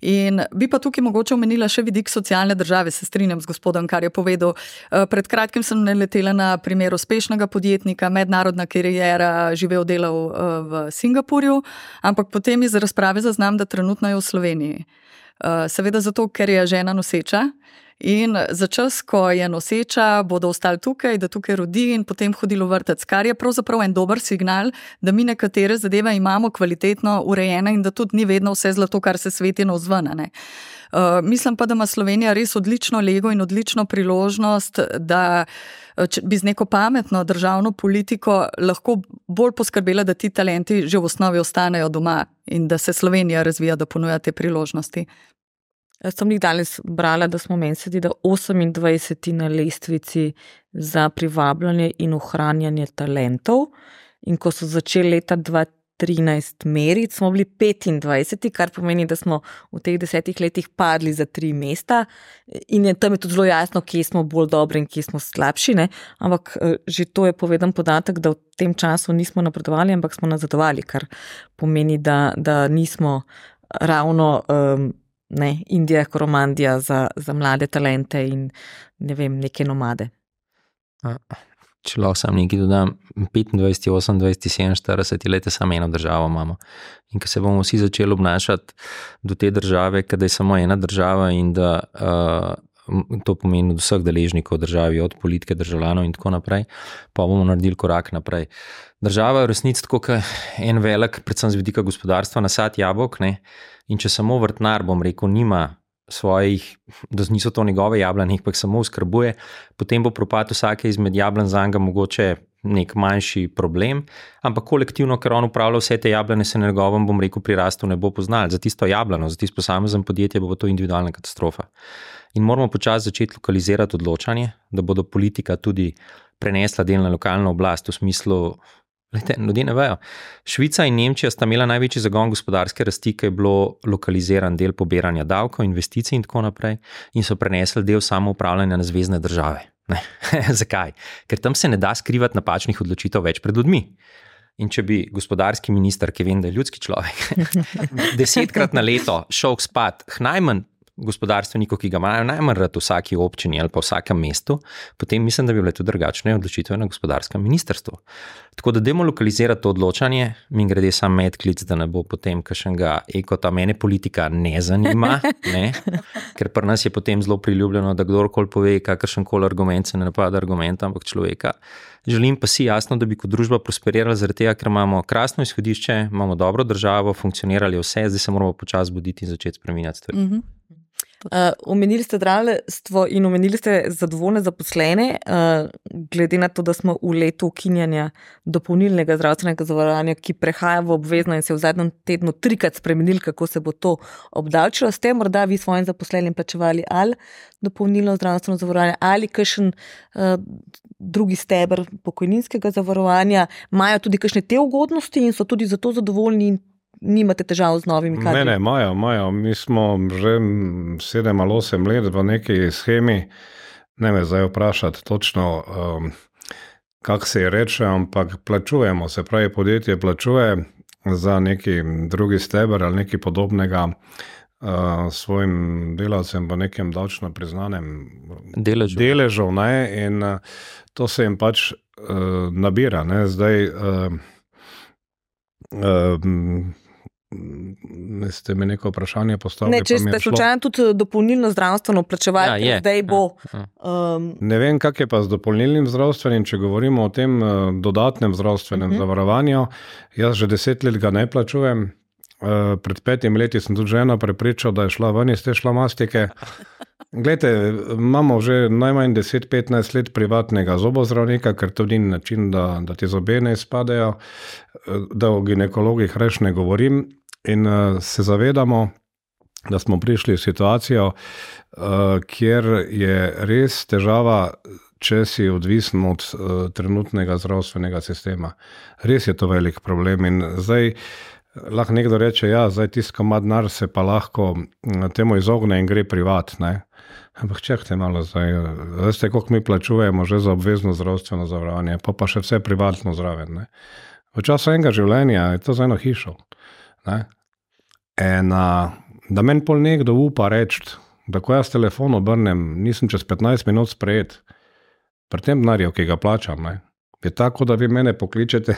In bi pa tukaj mogoče omenila še vidik socialne države, se strinjam z gospodom, kar je povedal. Pred kratkim sem naletela na primer uspešnega podjetnika, mednarodna karijera, živel delal v Singapurju, ampak potem iz razprave zaznam, da trenutno je v Sloveniji. Eh, seveda zato, ker je žena noseča. In za čas, ko je noseča, bodo ostali tukaj, da tukaj rodi in potem hodili v vrtec, kar je pravzaprav en dober signal, da mi nekatere zadeve imamo kvalitetno urejene in da tudi ni vedno vse zlato, kar se sveti na vzvane. Uh, mislim pa, da ima Slovenija res odlično lego in odlično priložnost, da eh, bi z neko pametno državno politiko lahko bolj poskrbela, da ti talenti že v osnovi ostanejo doma in da se Slovenija razvija, da ponuja te priložnosti. Jaz sem jih danes brala, da smo meni sedeli 28 na lestvici za privabljanje in ohranjanje talentov. In ko so začeli leta 2013 meriti, smo bili 25, kar pomeni, da smo v teh desetih letih padli za tri mesta. In je tam je tudi zelo jasno, kje smo bolj dobri in kje smo slabši. Ne? Ampak eh, že to je povedan podatek, da v tem času nismo napredovali, ampak smo nazadovali, kar pomeni, da, da nismo ravno. Um, ne, Indija, Koromandija za, za mlade talente in ne vem, neke nomade. če lahko sam nekaj dodam, 25, 28, 47 let, samo eno državo imamo. In ko se bomo vsi začeli obnašati do te države, da je samo ena država in da uh, to pomeni od vseh deležnikov v državi, od politike, državljanov in tako naprej, pa bomo naredili korak naprej. Država je v resnici tako, kot en velik, predvsem z vidika gospodarstva, nasad jabolk. Ne? In če samo vrtnar, bom rekel, nima svojih, da niso to njegove jablane, pa samo uskrbuje, potem bo propad vsake izmed jablan za njega mogoče nek manjši problem, ampak kolektivno, ker on upravlja vse te jablane, se njegovem, bom rekel, prirastu ne bo poznal. Za tisto jablano, za tisto posamezen podjetje bo to individualna katastrofa. In moramo počasi začeti lokalizirati odločanje, da bodo politika tudi prenesla del na lokalno oblast v smislu Lete, ljudje ne vejo. Švica in Nemčija sta imela največji zagon gospodarske rasti, ki je bilo lokaliziran del pobiranja davkov, investicij in tako naprej, in so prenesli del samoupravljanja na zvezdne države. Zakaj? Ker tam se ne da skrivati napačnih odločitev več pred ljudmi. In če bi gospodarski minister, ki vem, da je ljudski človek, desetkrat na leto šel spat, najmanj gospodarstvenikov, ki ga imajo najmanj rad v vsaki občini ali pa v vsakem mestu, potem mislim, da bi bile tudi drugačne odločitve na gospodarskem ministrstvu. Tako da demo lokalizirati to odločanje, mi grede sam medklic, da ne bo potem kašnega ekota, mene politika ne zanima, ne? ker pri nas je potem zelo priljubljeno, da kdorkoli pove, kakršen koli argument se ne napada argumenta, ampak človeka. Želim pa si jasno, da bi kot družba prosperirali, zaradi tega, ker imamo krasno izhodišče, imamo dobro državo, funkcionirali vse, zdaj se moramo počasi buditi in začeti spremenjati stvari. Mm -hmm. Uh, omenili ste zdravstvo in omenili ste zadovoljne zaposlene, uh, glede na to, da smo v letu ukinjanja dopolnilnega zdravstvenega zavarovanja, ki prehaja v obvezno in se je v zadnjem tednu trikrat spremenil, kako se bo to obdavčilo. Ste morda vi svojim zaposlenim plačevali ali dopolnilno zdravstveno zavarovanje ali kakšen uh, drugi stebr pokojninskega zavarovanja, imajo tudi kakšne te ugodnosti in so tudi zato zadovoljni in nimate težav z novimi kadri? Ne, ne, imajo, imajo. Mi smo že sedem ali osem let v neki schemi. Ne me zdaj vprašati točno, um, kako se je reče, ampak plačujemo. Se pravi, podjetje plačuje za neki drugi steber ali nekaj podobnega. Uh, svojim delavcem v nekem davčno priznanem deležu. deležu ne, in uh, to se jim pač uh, nabira. Ne. Zdaj, uh, uh, Ste mi neko vprašanje postavili? Ne, če ste slučajno tudi eh, dopolnilno zdravstveno plačevali, ja, zdaj bo. Ja, ja. Um, ne vem, kak je pa z dopolnilnim zdravstvenim, če govorimo o tem uh, dodatnem zdravstvenem uh mhm. -huh. zavarovanju. Jaz že deset let ga ne plačujem. Uh, pred petimi leti sem tudi žena prepričal, da je šla ven iz te šlamastike. Glede, imamo že najmanj 10-15 let privatnega zobozdravnika, ker to ni način, da, da ti zobe ne izpadejo, da o ginekologih reč ne govorim in uh, se zavedamo, da smo prišli v situacijo, uh, kjer je res težava, če si odvisen od uh, trenutnega zdravstvenega sistema. Res je to velik problem in zdaj. Lahko nekdo reče, da ja, je tisto, kar denar, se pa lahko temu izogne in gre privat. Ne? Ampak čekajte malo, zdaj, veste, koliko mi plačujemo že za obvezno zdravstveno zavarovanje, pa pa še vse privatno zraven. V času enega življenja je to za eno hišo. En, da meni pol nekdo upa reči, da ko jaz telefon obrnem, nisem čez 15 minut sprejet, pri tem denarju, ki ga plačam, ne? je tako, da vi mene pokličete,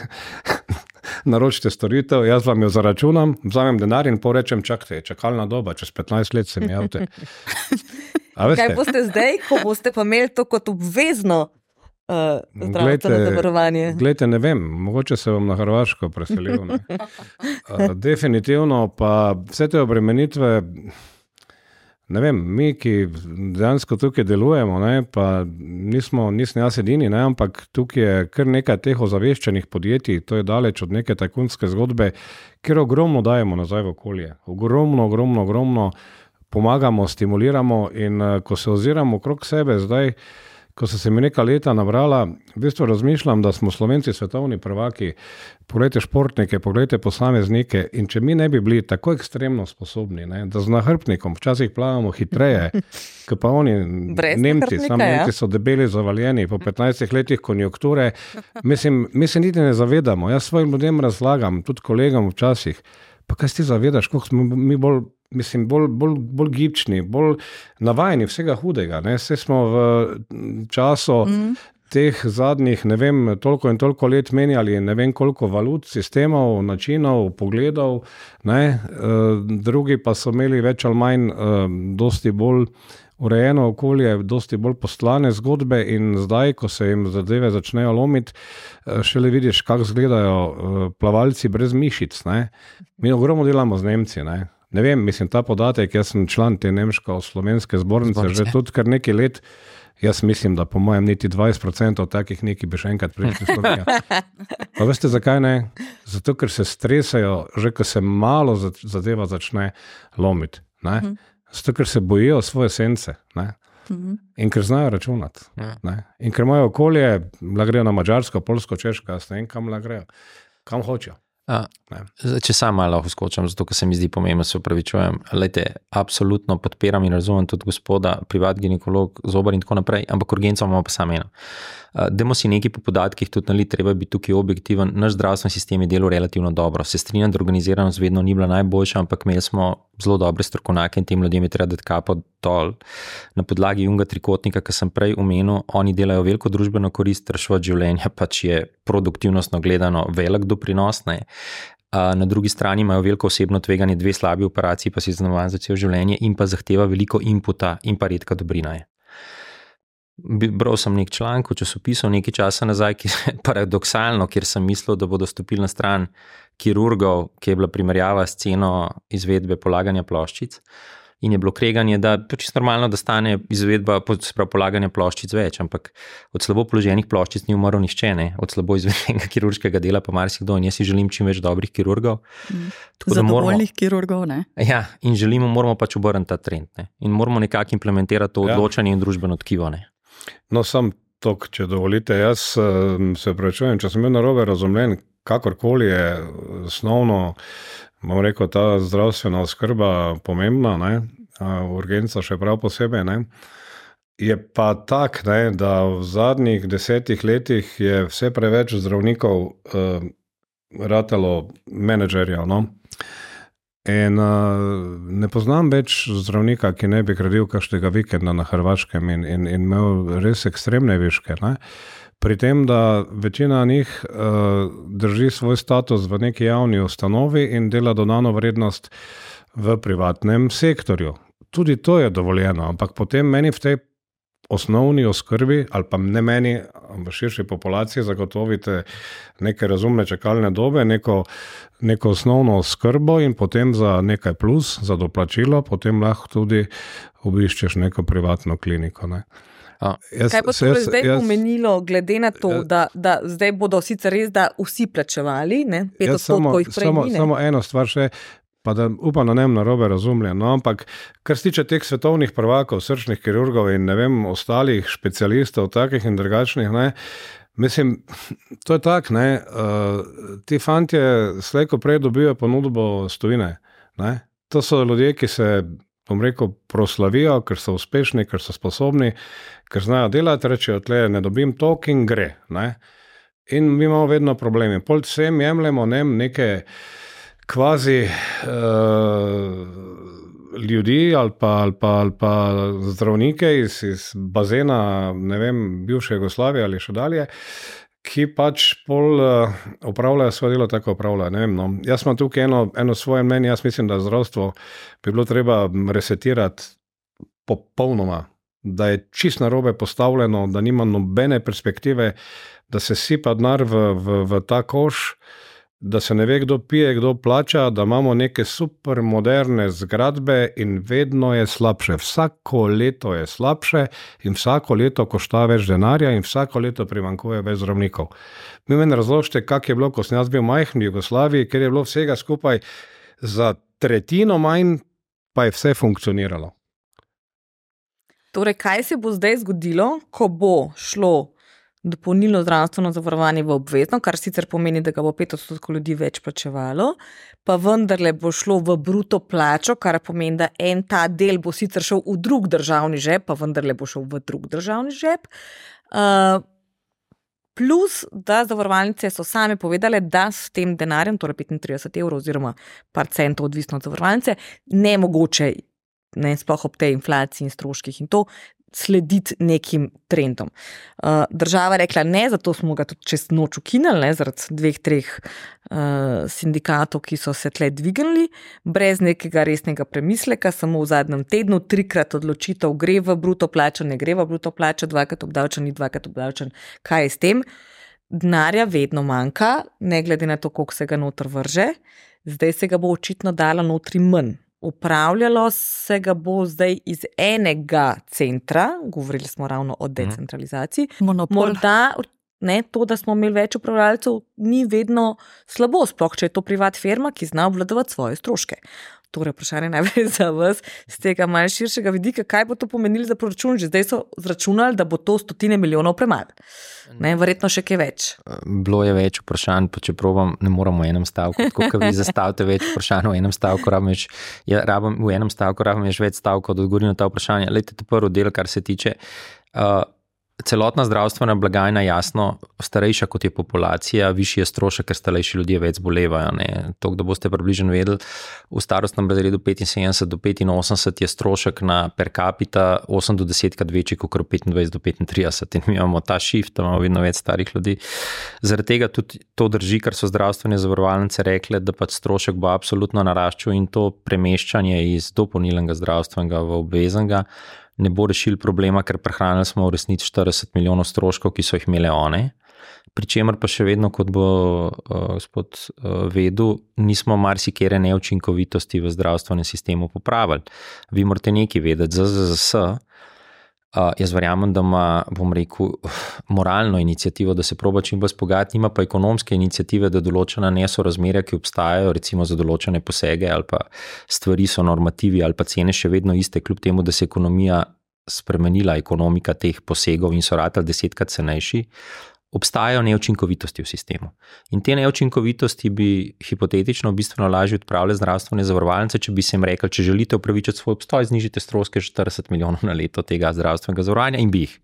naročite storitev, jaz vam jo zaračunam, vzamem denar in porečem, čakajte, čakalna doba, čez 15 let se mi javite. Kaj boste zdaj, ko boste pa imeli to kot obvezno uh, zdravstveno zavarovanje. Glejte, ne vem, mogoče se bom na Hrvaško preselil. Uh, definitivno pa vse te obremenitve. Ne vem, mi, ki dejansko tukaj delujemo, ne, pa nismo, nismo jaz edini, ne, ampak tukaj je kar nekaj teh ozaveščenih podjetij, to je daleč od neke tajkunske zgodbe, kjer ogromno dajemo nazaj v okolje. Ogromno, ogromno, ogromno pomagamo, stimuliramo in ko se oziramo okrog sebe zdaj ko so se mi nekaj leta nabrala, v bistvu razmišljam, da smo slovenci svetovni prvaki. Poglejte športnike, poglejte posameznike. In če mi ne bi bili tako ekstremno sposobni, ne, da z nahrbnikom včasih plavamo hitreje, kot pa oni, Nemci, samo ja. Nemci so debeli zavaljeni po 15 letih konjunkture, mislim, mi se niti ne zavedamo. Jaz svojim ljudem razlagam, tudi kolegom včasih. Pa kaj si zavedaš, kako smo mi bolj mislim, bolj, bolj, bolj gibčni, bolj navajeni vsega hudega. Vse smo v času. Mm. teh zadnjih, ne vem, toliko in toliko let menjali, ne vem koliko valut, sistemov, načinov, pogledov, ne, uh, drugi pa so imeli več ali manj, uh, dosti bolj urejeno okolje, dosti bolj poslane zgodbe in zdaj, ko se jim zadeve začnejo lomiti, šele vidiš, kako izgledajo plavalci brez mišic. Ne. Mi ogromno delamo z Nemci. Ne. Ne vem, mislim, ta podatek, jaz sem član te nemško-slovenske zbornice, zbornice, že tudi kar nekaj let. Jaz mislim, da po mojem niti 20% takih nekaj bi še enkrat prišli skozi. Pa veste zakaj ne? Zato, ker se stresajo, že ko se malo zadeva začne lomiti. Ne? Mhm. Zato, ker se bojijo svoje sence. Ne? Mhm. In ker znajo računati. Ja. In ker imajo okolje, da grejo na Mačarsko, Polsko, Češko, ne vem, kam grejo, kam hočejo. A, če sam malo skočim, zato se mi zdi pomembno, se upravičujem. Lejte, absolutno podpiram in razumem tudi gospoda, privat ginekolog, zobar in tako naprej, ampak urgenco imamo pa samo eno. Demo si nekaj po podatkih, tudi ali treba biti tukaj objektiven. Naš zdravstveni sistem je delal relativno dobro. Se strinjam, da organiziranost vedno ni bila najboljša, ampak imeli smo zelo dobre strokovnjake in tem ljudem je treba dati kapo dol. Na podlagi Junga trikotnika, ki sem prej omenil, oni delajo veliko družbeno korist, rešujo življenje, pač je produktivnostno gledano velik doprinos. Ne. Na drugi strani imajo veliko osebno tveganje, dve slabi operaciji, pa si znova za cel življenje in pa zahteva veliko inputa in pa redka dobrina je. Bral sem nek članek v časopisu nekaj časa nazaj, ki je paradoksalno, ker sem mislil, da bodo stopili na stran kirurgov, ki je bila primerjava s ceno izvedbe polaganja ploščic. In je bilo kreganje, da je čisto normalno, da stane izvedba polaganja ploščic več, ampak od slabo položenih ploščic ni umrl nišče, ne? od slabo izvedenega kirurškega dela pa marsikdo. In jaz si želim čim več dobrih kirurgov. Mm. Zadovoljnih kirurgov. Ne? Ja, in želimo, moramo pač obrniti ta trend. Ne? In moramo nekako implementirati to ja. odločanje in družbeno tkivo. Ne? No, sem to, če dovolite. Jaz uh, se prečujem, če sem bil narobe razumljen, kakorkoli je osnovno, bom rekel, ta zdravstvena oskrba pomembna, ne? urgenca še prav posebej. Ne? Je pa tak, ne, da v zadnjih desetih letih je vse preveč zdravnikov uh, ratalo menedžerjev. No? In uh, ne poznam več zdravnika, ki ne bi gradil kakšnega vikenda na Hrvaškem in, in, in imel res ekstremne viške. Ne? Pri tem, da večina njih uh, drži svoj status v neki javni ustanovi in dela dodano vrednost v privatnem sektorju. Tudi to je dovoljeno, ampak potem meni v tej osnovni oskrbi, ali pa ne meni, v širši populaciji, zagotovite neke razumne čakalne dobe, neko, neko osnovno oskrbo in potem za nekaj plus, za doplačilo, potem lahko tudi obiščeš neko privatno kliniko. Ne. Jaz, Kaj pa se je zdaj jaz, pomenilo, glede na to, jaz, da, da zdaj bodo sicer res, da vsi plačevali, ne, pet odstotkov jih prej? Samo, samo eno stvar še, pa da upam, da ne bom narobe razumljen. No, ampak, kar se tiče teh svetovnih prvakov, srčnih kirurgov in ne vem, ostalih specialistov, takih in drugačnih, ne, mislim, to je tako, ne, uh, ti fanti slejko prej dobijo ponudbo stojine. Ne. To so ljudje, ki se, bom rekel, proslavijo, ker so uspešni, ker so sposobni, ker znajo delati, rečejo, tle ne dobim to, in gre. Ne. In mi imamo vedno probleme. Pol vsem jemljemo ne, neke kvazi uh, ljudi ali pa, ali, pa, ali pa zdravnike iz, iz bazena, ne vem, bivše Jugoslavije ali še dalje. Ki pač pol uh, upravljajo svoje delo, tako upravljajo. No. Jaz imam tukaj eno, eno svoje mnenje. Jaz mislim, da zdravstvo bi bilo treba resetirati popolnoma, da je čist na robe postavljeno, da nima nobene perspektive, da se sipa denar v, v, v ta koš. Da se ne ve, kdo pije, kdo plača, da imamo neke super moderne zgradbe in vedno je slabše. Vsako leto je slabše in vsako leto košta več denarja in vsako leto primankuje več zdravnikov. Mi meni razložite, kak je bilo, ko sem jaz bil majhen v Jugoslaviji, ker je bilo vsega skupaj za tretjino manj, pa je vse funkcioniralo. Torej, kaj se bo zdaj zgodilo, ko bo šlo dopolnilno zdravstveno zavarovanje v obvezno, kar sicer pomeni, da ga bo 5 odstotkov ljudi več plačevalo, pa vendarle bo šlo v bruto plačo, kar pomeni, da en ta del bo sicer šel v drug državni žep, pa vendarle bo šel v drug državni žep. Uh, Plus, da zavarovalnice so same povedale, da s tem denarjem, torej 35 evrov, oziroma par centov, odvisno od zavarovalnice, ne mogoče, ne sploh ob tej inflaciji in stroških in to, slediti nekim trendom. Uh, država je rekla ne, zato smo ga tudi čez noč ukinili, zaradi dveh, treh uh, sindikatov, ki so se tle dvignili, brez nekega resnega premisleka, samo v zadnjem tednu, trikrat odločitev, gre v bruto plačo, ne gre v bruto plačo, dvakrat obdavčen, ni dvakrat obdavčen, kaj je s tem. Denarja vedno manjka, ne glede na to, koliko se ga noter vrže, zdaj se ga bo očitno dalo notri manj upravljalo se ga bo zdaj iz enega centra, govorili smo ravno o mhm. decentralizaciji. Monopol. Morda ne, to, da smo imeli več upravljalcev, ni vedno slabo, sploh če je to privat firma, ki zna obvladovati svoje stroške. Torej, vprašanje najprej za vas, z tega malce širšega vidika, kaj bo to pomenilo za proračun. Že zdaj so zračunali, da bo to stotine milijonov premalo. Verjetno še kaj več. Bilo je več vprašanj, pa če provam, ne moramo v enem stavku. Tako kot vi zastavite več vprašanj v enem stavku, rabim, ja, rabim v enem stavku, rabim več stavkov, da odgovorim na ta vprašanja. Lejte, to prvo del, kar se tiče. Uh, celotna zdravstvena blagajna, jasno, starejša kot je populacija, višji je strošek, ker starejši ljudje več zbolevajo. To, da boste približno vedeli, v starostnem razredu 75 do 85 je strošek na per capita 8 do 10 krat večji kot 25 do 35 in mi imamo ta shift, imamo vedno več starih ljudi. Zaradi tega tudi to drži, kar so zdravstvene zavarovalnice rekle, da pač strošek bo absolutno naraščal in to premeščanje iz dopolnilnega zdravstvenega v obveznega ne bo rešil problema, ker prehranili smo v resnici 40 milijonov stroškov, ki so jih imele one. Pričemer pa še vedno, kot bo uh, gospod uh, vedel, nismo marsikere neučinkovitosti v zdravstvenem sistemu popravili. Vi morate nekaj vedeti, ZZS. Uh, jaz verjamem, da ima, bom rekel, moralno inicijativo, da se proba čim bolj spogajati, ima pa ekonomske inicijative, da določena nesorazmerja, ki obstajajo, recimo za določene posege ali pa stvari so normativi ali pa cene še vedno iste, kljub temu, da se ekonomija spremenila, ekonomika teh posegov in so ratelj desetkrat cenejši, obstajajo neučinkovitosti v sistemu. In te neučinkovitosti bi hipotetično bistveno lažje odpravile zdravstvene zavarovalnice, če bi se jim rekli, če želite upravičiti svoj obstoj, znižite stroške 40 milijonov na leto tega zdravstvenega zavarovanja in bi jih.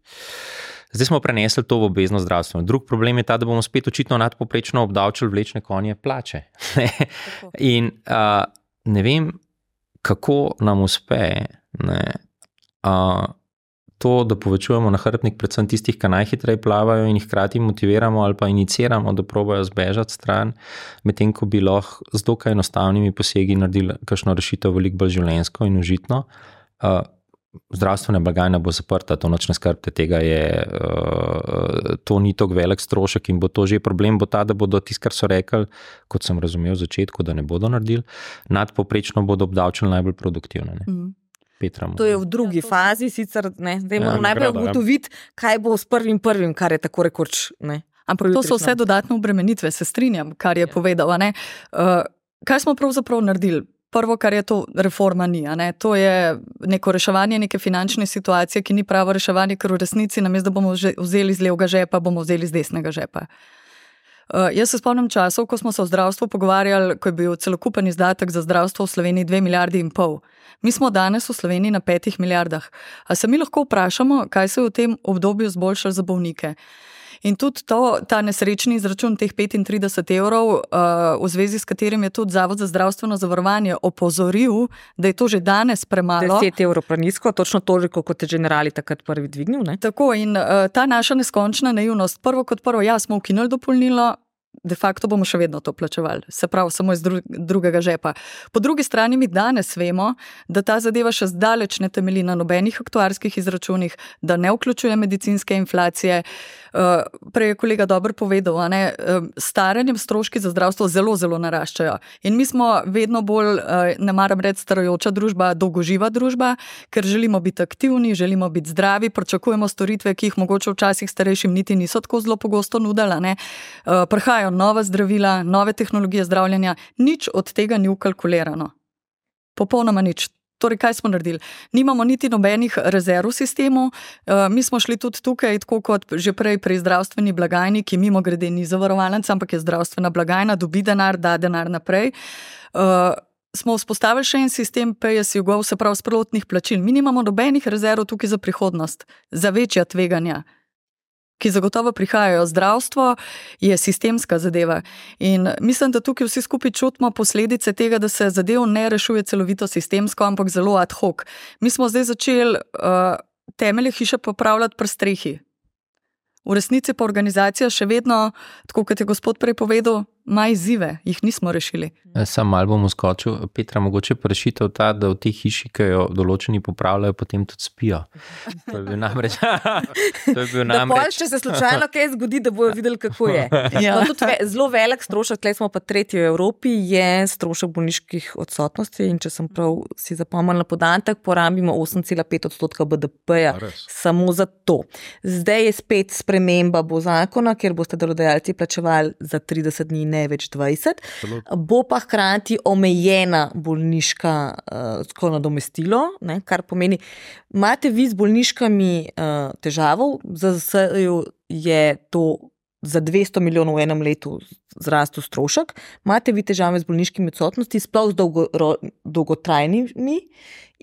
Zdaj smo prenesli to v obvezno zdravstvo. Drug problem je ta, da bomo spet očitno nadpoprečno obdavčili vlečne konje plače. in uh, ne vem, kako nam uspe. Ne, uh, to, da povečujemo nahrbnik, predvsem tistih, ki najhitreje plavajo in jih hkrati motiviramo ali pa iniciramo, da probojajo zbežati stran, medtem ko bi lahko z dokaj enostavnimi posegi naredili kakšno rešitev veliko bolj življensko in užitno. Uh, zdravstvena blagajna bo zaprta, to noč ne skrbite, tega je, uh, to ni tako velik strošek in bo to že problem, bo ta, da bodo tisti, kar so rekli, kot sem razumel v začetku, da ne bodo naredili, nadpoprečno bodo obdavčili najbolj produktivne. Mm. Petra. To je v drugi ja, fazi, sicer ne, zdaj moramo ja, najprej ja. ugotoviti, kaj bo s prvim prvim, kar je tako rekoč. Ne, Ampak to so vse dodatne obremenitve, se strinjam, kar je ja. povedal. Uh, kaj smo pravzaprav naredili? Prvo, kar je to, reforma ni. To je neko reševanje neke finančne situacije, ki ni pravo reševanje, ker v resnici, namesto da bomo vzeli iz levega žepa, bomo vzeli iz desnega žepa. Uh, jaz se spomnim časov, ko smo se o zdravstvu pogovarjali, ko je bil celokupen izdatek za zdravstvo v Sloveniji 2 milijardi in pol. Mi smo danes v Sloveniji na 5 milijardah. A se mi lahko vprašamo, kaj se je v tem obdobju zboljšalo za bolnike? In tudi to, ta nesrečni izračun teh 35 evrov, uh, v zvezi s katerim je tudi Zavod za zdravstveno zavarovanje opozoril, da je to že danes premalo. 10 evrov prenisko, točno toliko, kot je generali takrat prvi dvignil. Ne? Tako in uh, ta naša neskončna naivnost, prvo kot prvo, ja, smo ukinuli dopolnilo, de facto bomo še vedno to plačevali, se pravi, samo iz drugega žepa. Po drugi strani mi danes vemo, da ta zadeva še zdaleč ne temelji na nobenih aktuarskih izračunih, da ne vključuje medicinske inflacije. Uh, prej je kolega dobro povedal, da uh, staranjem stroški za zdravstvo zelo, zelo naraščajo. In mi smo vedno bolj, uh, ne maram reči, starajoča družba, dolgoživa družba, ker želimo biti aktivni, želimo biti zdravi, pričakujemo storitve, ki jih mogoče včasih starejšim niti niso tako zelo pogosto nudili. Uh, prihajajo nova zdravila, nove tehnologije zdravljenja, nič od tega ni ukalkulirano. Popolnoma nič. Torej, kaj smo naredili? Nimamo niti nobenih rezerv v sistemu, uh, mi smo šli tudi tukaj, tako kot že prej pri zdravstveni blagajni, ki mimo grede ni zavarovalnica, ampak je zdravstvena blagajna, dobi denar, da denar naprej. Uh, smo vzpostavili še en sistem PSU-gov, se pravi, sprotnih plačil. Mi nimamo nobenih rezerv tukaj za prihodnost, za večja tveganja ki zagotovo prihajajo. Zdravstvo je sistemska zadeva. In mislim, da tukaj vsi skupaj čutimo posledice tega, da se zadev ne rešuje celovito sistemsko, ampak zelo ad hoc. Mi smo zdaj začeli. Uh, temelje hiše popravljati pri strehi. V resnici pa organizacija še vedno, tako kot je gospod prej povedal, ima izzive, jih nismo rešili. Eh, Sam malo bom uskočil, Petra, mogoče pa rešitev ta, da v tej hiši, ki jo določeni popravljajo, potem tudi spijo. To je bil namreč. to je bil pol, namreč. če se slučajno kaj zgodi, da bojo videli, kako je. Ja. No, tudi ve, zelo velik strošek, tle smo pa tretji v Evropi, je strošek bolniških odsotnosti. In če sem prav si zapomnila podatek, porabimo 8,5 odstotka BDP-ja samo za to. Zdaj je spet sprememba bo zakona, kjer boste delodajalci plačevali za 30 dni, ne več 20. Absolutno. Bo pa hkrati omejena bolniška uh, nadomestilo, ne, kar pomeni, imate vi z bolniškami uh, težavo, za ZSE-ju je to za 200 milijonov v enem letu zrastel strošek, imate vi težave z bolniškimi odsotnosti, sploh z dolgo, ro, dolgotrajnimi,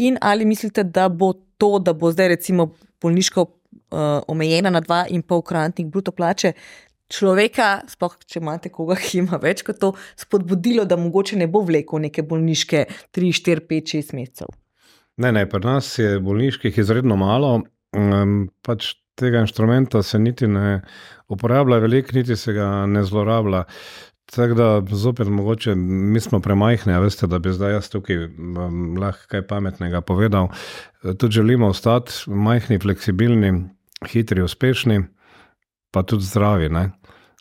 in ali mislite, da bo to, da bo zdaj recimo bolniška uh, omejena na 2,5 kratnik bruto plače, človeka, sploh če imate koga, ki ima več kot to, spodbudilo, da mogoče ne bo vlekel neke bolniške 3, 4, 5, 6 mesecev. Ne, ne, pri nas je bolniških izredno malo, um, pač tega inštrumenta se niti ne uporablja, veliko niti se ga ne zlorablja. Tako da, zopet, mogoče mi smo premajhni, veste, da bi zdaj jaz tukaj um, lahko kaj pametnega povedal. Tudi želimo ostati majhni, fleksibilni, hitri, uspešni, pa tudi zdravi. Ne?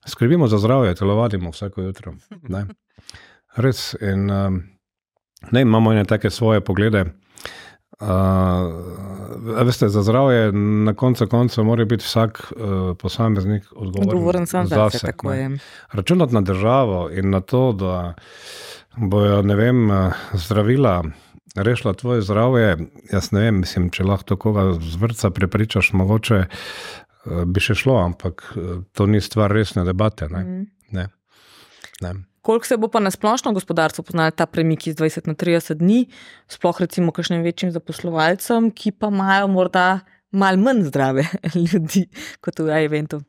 Skrbimo za zdravje, telovadimo vsako jutro. Ne? Res. In, um, ne, imamo ene take svoje poglede. Uh, veste, za zdravje na koncu konca mora biti vsak uh, posameznik odgovoren, Odgovoren sam za zase, sebe, tako je. Računati na državo in na to, da bojo vem, eh, zdravila rešila tvoje zdravje. Jaz ne vem, mislim, če lahko koga z vrca prepričaš, mogoče eh, bi še šlo, ampak eh, to ni stvar resne debate. Ne? Mhm. Ne. Ne. Koliko se bo pa na splošno gospodarstvo poznal ta premik iz 20 na 30 dni, sploh recimo kakšnim večjim zaposlovalcem, ki pa imajo morda malo manj zdrave ljudi kot v eventu.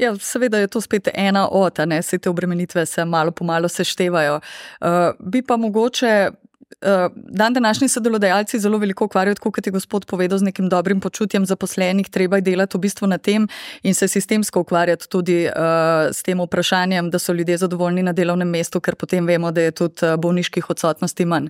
Ja, seveda je to spet ena od, a ne vse te obremenitve se malo po malo seštevajo. Uh, bi pa mogoče. Uh, dan današnji se delodajalci zelo veliko ukvarjajo, tako kot je gospod povedal, z nekim dobrim počutjem zaposlenih, treba je delati v bistvu na tem in se sistemsko ukvarjati tudi uh, s tem vprašanjem, da so ljudje zadovoljni na delovnem mestu, ker potem vemo, da je tudi uh, bolniških odsotnosti manj.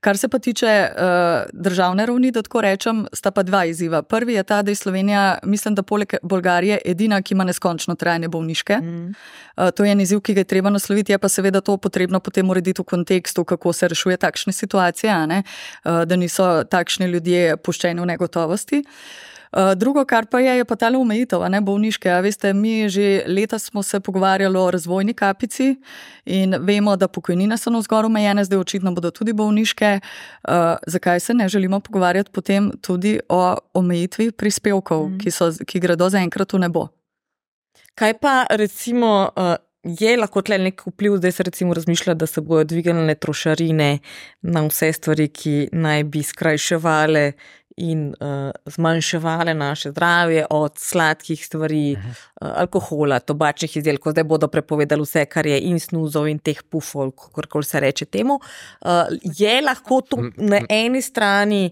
Kar se pa tiče uh, državne ravni, da tako rečem, sta pa dva izziva. Prvi je ta, da je Slovenija, mislim, da poleg Bolgarije, edina, ki ima neskončno trajne bolniške. Mm. Uh, to je en izziv, ki ga je treba nasloviti, je pa seveda to potrebno potem urediti v kontekstu, kako se rešuje takšne situacije, a ne, uh, da niso takšni ljudje puščeni v negotovosti. Uh, drugo, kar pa je, je pa ta omejitev, ne bolniške. A veste, mi že leta smo se pogovarjali o razvojni kapici in vemo, da pokojnine so navzgor omejene, zdaj očitno bodo tudi bolniške. Uh, zakaj se ne želimo pogovarjati potem tudi o omejitvi prispevkov, Mhm. ki, so, ki gredo zaenkrat v nebo? Kaj pa recimo uh, je lahko tle nek vpliv, zdaj se recimo razmišlja, da se bodo dvignile trošarine na vse stvari, ki naj bi skrajševale in uh, zmanjševale naše zdravje, od sladkih stvari, uh, alkohola, tobačnih izdelkov, zdaj bodo prepovedali vse, kar je in snuzov in teh pufov, kako se reče temu. Uh, je lahko to na eni strani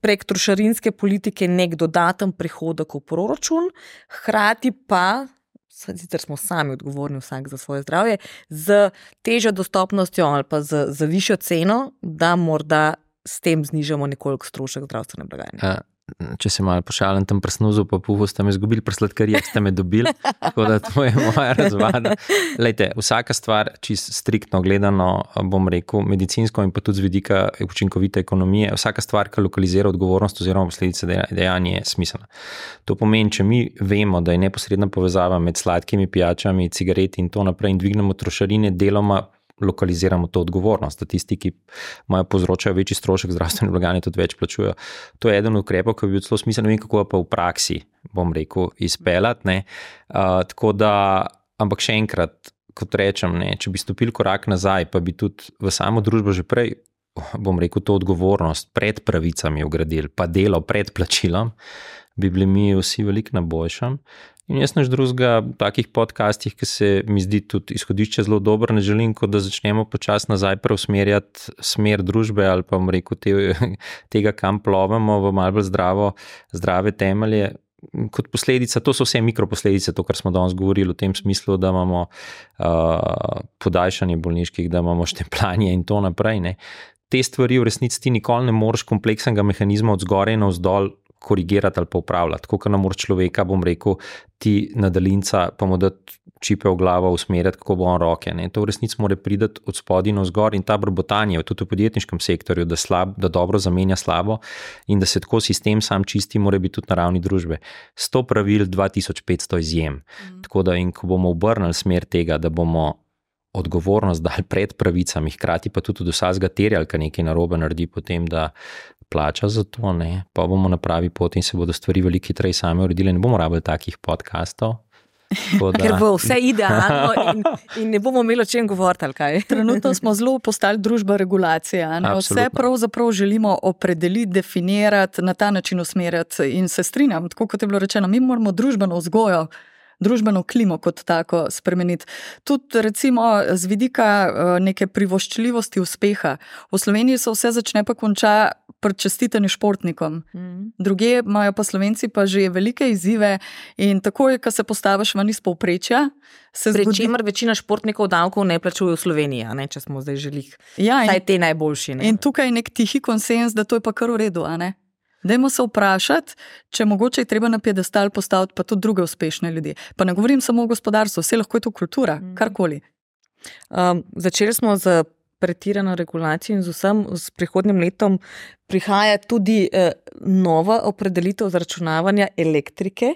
prek trošarinske politike nek dodaten prihodek v proračun, hkrati pa. Sicer smo sami odgovorni, vsak za svoje zdravje, z težjo dostopnostjo ali pa z, z višjo ceno, da morda s tem znižamo nekoliko strošek zdravstvene blagajne. Če se malo pošalim, tam prsnuzu, pa puhu ste me izgubili, prsladkarije ste me dobili, tako da to je moja razvada. Lejte, vsaka stvar, čist striktno gledano, bom rekel, medicinsko in pa tudi z vidika učinkovite ekonomije, vsaka stvar, ki lokalizira odgovornost oziroma posledice dejanja, je smiselna. To pomeni, če mi vemo, da je neposredna povezava med sladkimi pijačami, cigareti in to naprej in dvignemo trošarine, deloma lokaliziramo to odgovornost, da tisti, ki imajo povzročajo večji strošek zdravstvene blagajne, tudi več plačujejo. To je eden od ukrepov, ki bi bil zelo smiselno, in kako pa v praksi, bom rekel, izpeljati. Uh, tako da, ampak še enkrat, kot rečem, ne, če bi stopili korak nazaj, pa bi tudi v samo družbo že prej. Bom rekel, to odgovornost pred pravicami ugradili, pa delo pred plačilom, bi bili mi vsi veliko na boljšem. In jaz naš drugega v takih podcastih, ki se mi zdi tudi izhodišče zelo dobro, ne želim, da začnemo počasi nazaj preusmerjati smer družbe ali pa rekel, te, tega, kam plovemo v malo bolj zdravo, zdrave temelje. Kot posledica, to so vse mikroposledice, to, kar smo danes govorili, v tem smislu, da imamo uh, podaljšanje bolniških, da imamo štempljanje in tako naprej. Ne. Te stvari v resnici ti nikoli ne moreš kompleksnega mehanizma od zgoraj na vzdolj korigirati ali pa upravljati. Kot na mor človeka, bom rekel, ti na daljinca pa mu da čipe v glavo, usmerjati, kako bo on roke. Ne. To v resnici mora priti od spodaj na vzgor in ta brbotanje, tudi v podjetniškem sektorju, da, slab, da dobro zamenja slabo in da se tako sistem sam čisti, mora biti tudi na ravni družbe. 100 pravil, 2500 izjem. Mm. Tako da, in ko bomo obrnili smer tega, da bomo. Odgovornost dal pred pravicami, hkrati pa tudi od vsega terjal, kar nekaj narobe naredi, potem da plača za to, ne? pa bomo na pravi poti in se bodo stvari veliko hitreje same uredile. Ne bomo rabili takih podkastov. Da... Ker bo vse idealno in, in ne bomo imeli o čem govoriti. Trenutno smo zelo postali družba regulacije. Vse pravzaprav želimo opredeliti, definirati, na ta način usmerjati. In se strinjam, tako kot je bilo rečeno, mi moramo družbeno vzgojo družbeno klimo kot tako spremeniti. Tudi recimo z vidika eh, neke privoščljivosti uspeha. V Sloveniji se vse začne pa konča pri čestitenju športnikom. Mm. Druge imajo pa slovenci pa že velike izzive in takoj, ko se postaviš ven iz povprečja, se zgodi. Pričemer večina športnikov davkov ne plačuje v Sloveniji, ne, če smo zdaj želeli. Ja, in, te najboljši. Ne. In tukaj je nek tihi konsens, da to je pa kar v redu. Dajmo se vprašati, če mogoče je treba na piedestal postaviti pa tudi druge uspešne ljudi. Pa ne govorim samo o gospodarstvu, vse lahko je to kultura, mm. karkoli. Um, začeli smo z pretirano regulacijo in z vsem, s prihodnim letom prihaja tudi uh, nova opredelitev zračunavanja elektrike.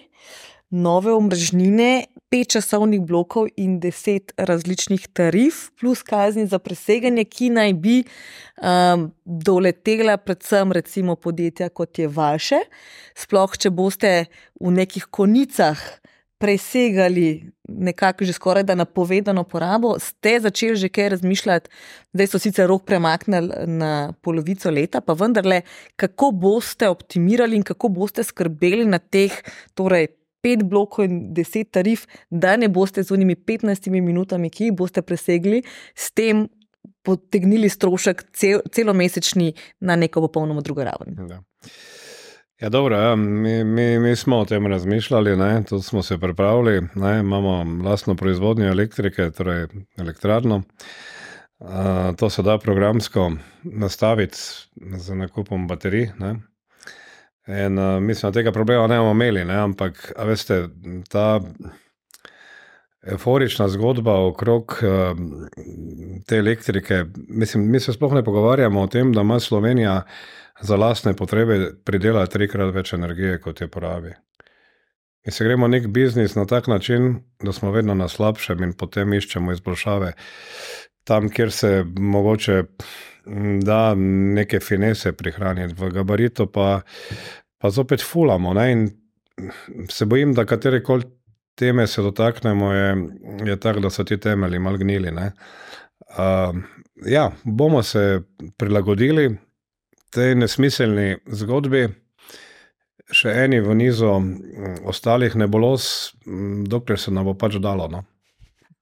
Nove omrežnine, pet časovnih blokov in deset različnih tarif, plus kazni za preseganje, ki naj bi um, doletela predvsem recimo podjetja kot je vaše. Sploh, če boste v nekih konicah presegali nekako že skoraj da napovedano porabo, ste začeli že kaj razmišljati, zdaj so sicer rok premaknili na polovico leta, pa vendarle, kako boste optimirali in kako boste skrbeli na teh, torej pet blokov in deset tarif, da ne boste z unimi 15 minutami, ki jih boste presegli, s tem potegnili strošek cel, celomesečni na neko popolnoma drugo raven. Ja. Ja, dobro, ja. Mi, mi, mi smo o tem razmišljali, tudi smo se pripravili, ne? imamo vlastno proizvodnjo elektrike, torej elektrarno. Uh, to se da programsko nastaviti z nakupom baterij. Ne? In uh, mislim, da tega problema ne bomo imeli, ne? ampak veste, ta euforična zgodba okrog uh, te elektrike, mislim, mi se sploh ne pogovarjamo o tem, da ima Slovenija za lastne potrebe pridela trikrat več energije, kot je porabi. In se gremo nek biznis na tak način, da smo vedno na slabšem in potem iščemo izboljšave tam, kjer se mogoče da neke finese prihraniti, v gabaritu pa, pa zopet fulamo. Ne? In se bojim, da katere koli teme se dotaknemo, je, je tako, da so ti temelji mal gnili. Uh, ja, bomo se prilagodili tej nesmiselni zgodbi. Še eni v nizu ostalih nebulos, dokler se nam bo pač dalo. No?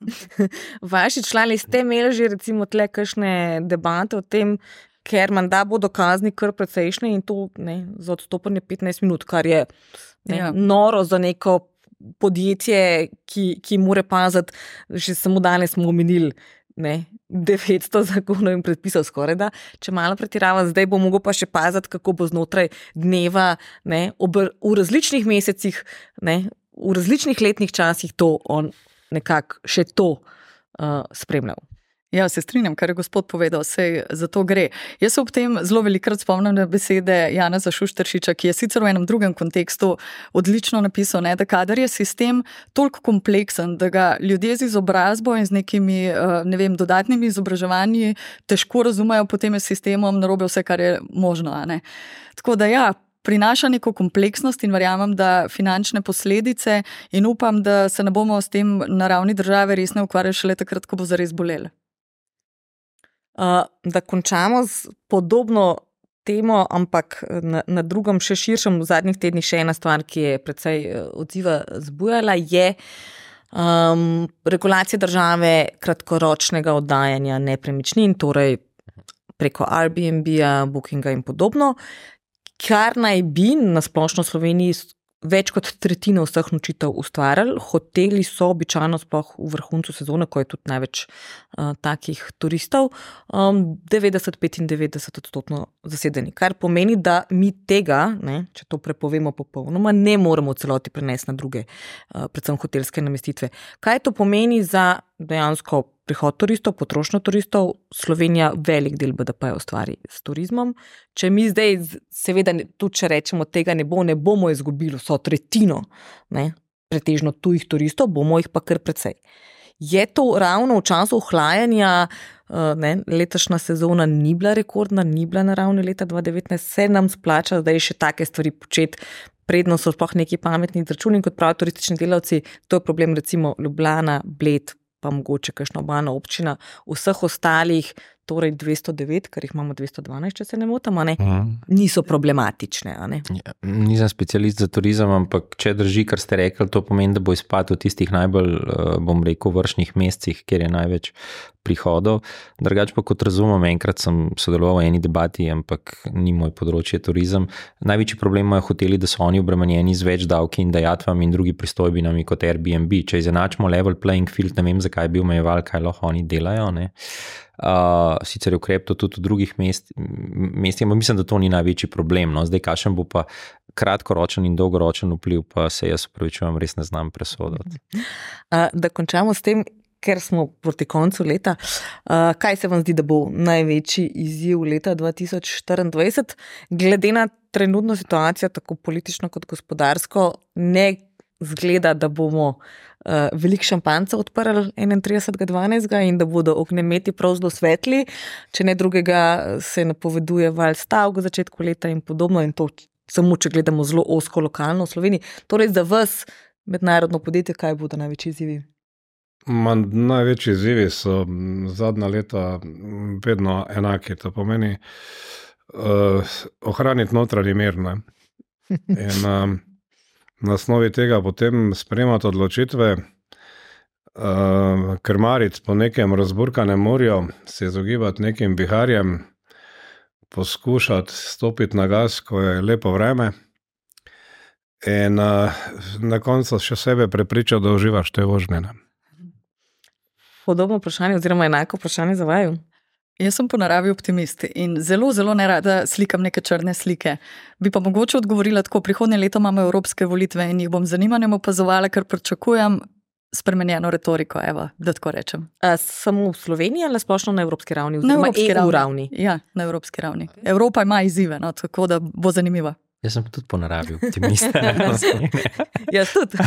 Vaši člani ste imeli že recimo tle kakšne debate o tem, ker manda bodo kazni kar precejšnje in to ne, za odstopanje 15 minut, kar je ne, ja. noro za neko podjetje, ki, ki mora paziti, že samo danes smo omenili. Ne, 900 zakonov in predpisov, skoraj da, če malo pretirava, zdaj bo mogel pa še paziti, kako bo znotraj dneva, ne, ob, v različnih mesecih, ne, v različnih letnih časih to on nekako še to uh, spremljal. Ja, se strinjam, kar je gospod povedal, vse za to gre. Jaz se ob tem zelo velikokrat spomnim na besede Jana Zašuštršiča, ki je sicer v enem drugem kontekstu odlično napisal, ne, da kadar je sistem toliko kompleksen, da ga ljudje z izobrazbo in z nekimi ne vem, dodatnimi izobraževanji težko razumejo, potem je sistemom narobe vse, kar je možno. Tako da ja, prinaša neko kompleksnost in verjamem, da finančne posledice, in upam, da se ne bomo s tem na ravni države res ne ukvarjali šele takrat, ko bo zares bolelo. Uh, da končamo z podobno temo, ampak na, na drugem, še širšem, v zadnjih tednih, še ena stvar, ki je precej eh, odziva zbujala, je um, regulacija države kratkoročnega oddajanja nepremičnin, torej preko Airbnb-a, Bookinga in podobno, kar naj bi na splošno Sloveniji več kot tretjino vseh nočitev ustvarjali. Hoteli so običajno, sploh v vrhuncu sezone, ko je tudi največ takih turistov, um, 90-95 odstotkov zasedeni. Kar pomeni, da mi tega, ne, če to prepovemo popolnoma, ne moremo v celoti prenesti na druge, uh, predvsem hotelske namestitve. Kaj to pomeni za dejansko prihod turistov, potrošnjo turistov, Slovenija velik del BDP ustvari s turizmom. Če mi zdaj, seveda, tudi če rečemo, tega ne bo, ne bomo izgubili vso tretjino, ne, pretežno tujih turistov, bomo jih pa kar precej. Je to ravno v času ohlajanja, ne, letošnja sezona ni bila rekordna, ni bila na ravni leta 2019, se nam splača zdaj še take stvari početi. Predno so sploh neki pametni računi, kot pravijo turistični delavci. To je problem, recimo Ljubljana, Bled, pa mogoče kakšna obalna občina, vseh ostalih, torej 209, ker jih imamo 212, če se ne motim, ne, mm. niso problematične. Ja, nisem specialist za turizem, ampak če drži, kar ste rekli, to pomeni, da bo izpad v tistih najbolj, eh, bom rekel, vršnih mestih, kjer je največ prihodov. Drugač pa kot razumem, enkrat sem sodeloval v eni debati, ampak ni moj področje turizem. Največji problem imajo hoteli, da so oni obremenjeni z več davki in dajatvami in drugi pristojbinami kot Airbnb. Če izenačimo level playing field, ne vem, zakaj bi omejeval, kaj lahko oni delajo. Ne? Uh, sicer je ukrep to tudi v drugih mestih, mest, ampak mislim, da to ni največji problem. No. Zdaj, kakšen bo pa kratkoročen in dolgoročen vpliv, pa se jaz upravičujem, res ne znam presoditi. Uh, da končamo s tem, ker smo proti koncu leta. Uh, kaj se vam zdi, da bo največji izziv leta 2024, glede na trenutno situacijo, tako politično kot gospodarsko, ne zgleda, da bomo uh, veliko šampanca odprli 31.12. in da bodo ognjemeti prav zelo svetli, če ne drugega, se napoveduje val stavk v začetku leta in podobno. In to samo, če gledamo zelo osko lokalno v Sloveniji. Torej, za vas, mednarodno podjetje, kaj bodo največji izzivi? Man, največji izzivi so zadnja leta vedno enaki. To pomeni uh, ohraniti notranji mir. Ne? In, um, na osnovi tega potem sprejemati odločitve, uh, krmariti po nekem razburkanem morju, se izogibati nekim viharjem, poskušati stopiti na gas, ko je lepo vreme. In uh, na koncu še sebe prepričati, da uživaš te vožnje. Podobno vprašanje, oziroma enako vprašanje za vaju. Jaz sem po naravi optimist in zelo, zelo ne rada slikam neke črne slike. Bi pa mogoče odgovorila tako: prihodnje leto imamo evropske volitve in jih bom z zanimanjem opazovala, ker pričakujem spremenjeno retoriko. Evo, da tako rečem. A, samo v Sloveniji ali splošno na evropski ravni? Na evropski ravni. ravni. Ja, na evropski ravni. Evropa ima izzive, no, tako da bo zanimiva. Jaz sem tudi po naravi optimist. Jaz tudi.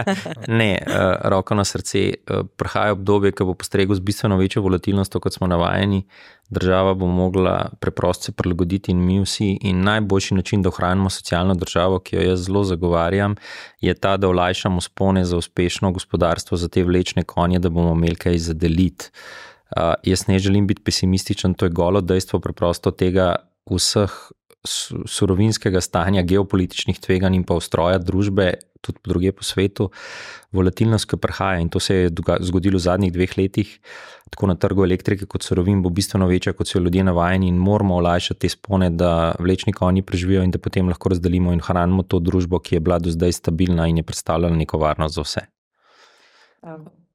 ne, uh, roko na srce, uh, prihaja obdobje, ki bo postregel z bistveno večjo volatilnostjo, kot smo navajeni. Država bo mogla preprosto se prilagoditi in mi vsi. In najboljši način, da ohranimo socialno državo, ki jo jaz zelo zagovarjam, je ta, da olajšamo spone za uspešno gospodarstvo, za te vlečne konje, da bomo imeli kaj za deliti. Uh, jaz ne želim biti pesimističen, to je golo dejstvo preprosto tega vseh surovinskega stanja, geopolitičnih tveganj in pa ustroja družbe, tudi druge po svetu, volatilnost, ki prihaja in to se je zgodilo v zadnjih dveh letih, tako na trgu elektrike kot surovin, bo bistveno večja, kot so ljudje navajeni in moramo olajšati te spone, da vlečni konji preživijo in da potem lahko razdelimo in hranimo to družbo, ki je bila do zdaj stabilna in je predstavljala neko varnost za vse.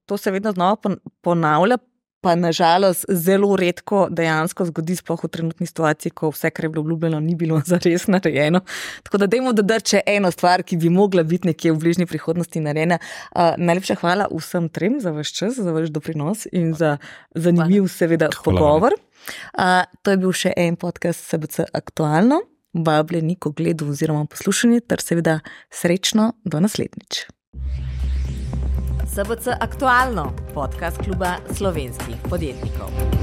To se vedno znova ponavlja, pa nažalost zelo redko dejansko zgodi, sploh v trenutni situaciji, ko vse, kar je bilo obljubljeno, ni bilo zares narejeno. Tako da dajmo dodati še eno stvar, ki bi mogla biti nekje v bližnji prihodnosti narejena. Uh, najlepša hvala vsem trem za vaš čas, za vaš doprinos in za zanimiv, seveda, pogovor. Uh, to je bil še en podcast SBC Aktualno. Vabljeni k ogledu oziroma poslušanju, ter seveda srečno do naslednjič. SBC Aktualno, podcast kluba slovenskih podjetnikov.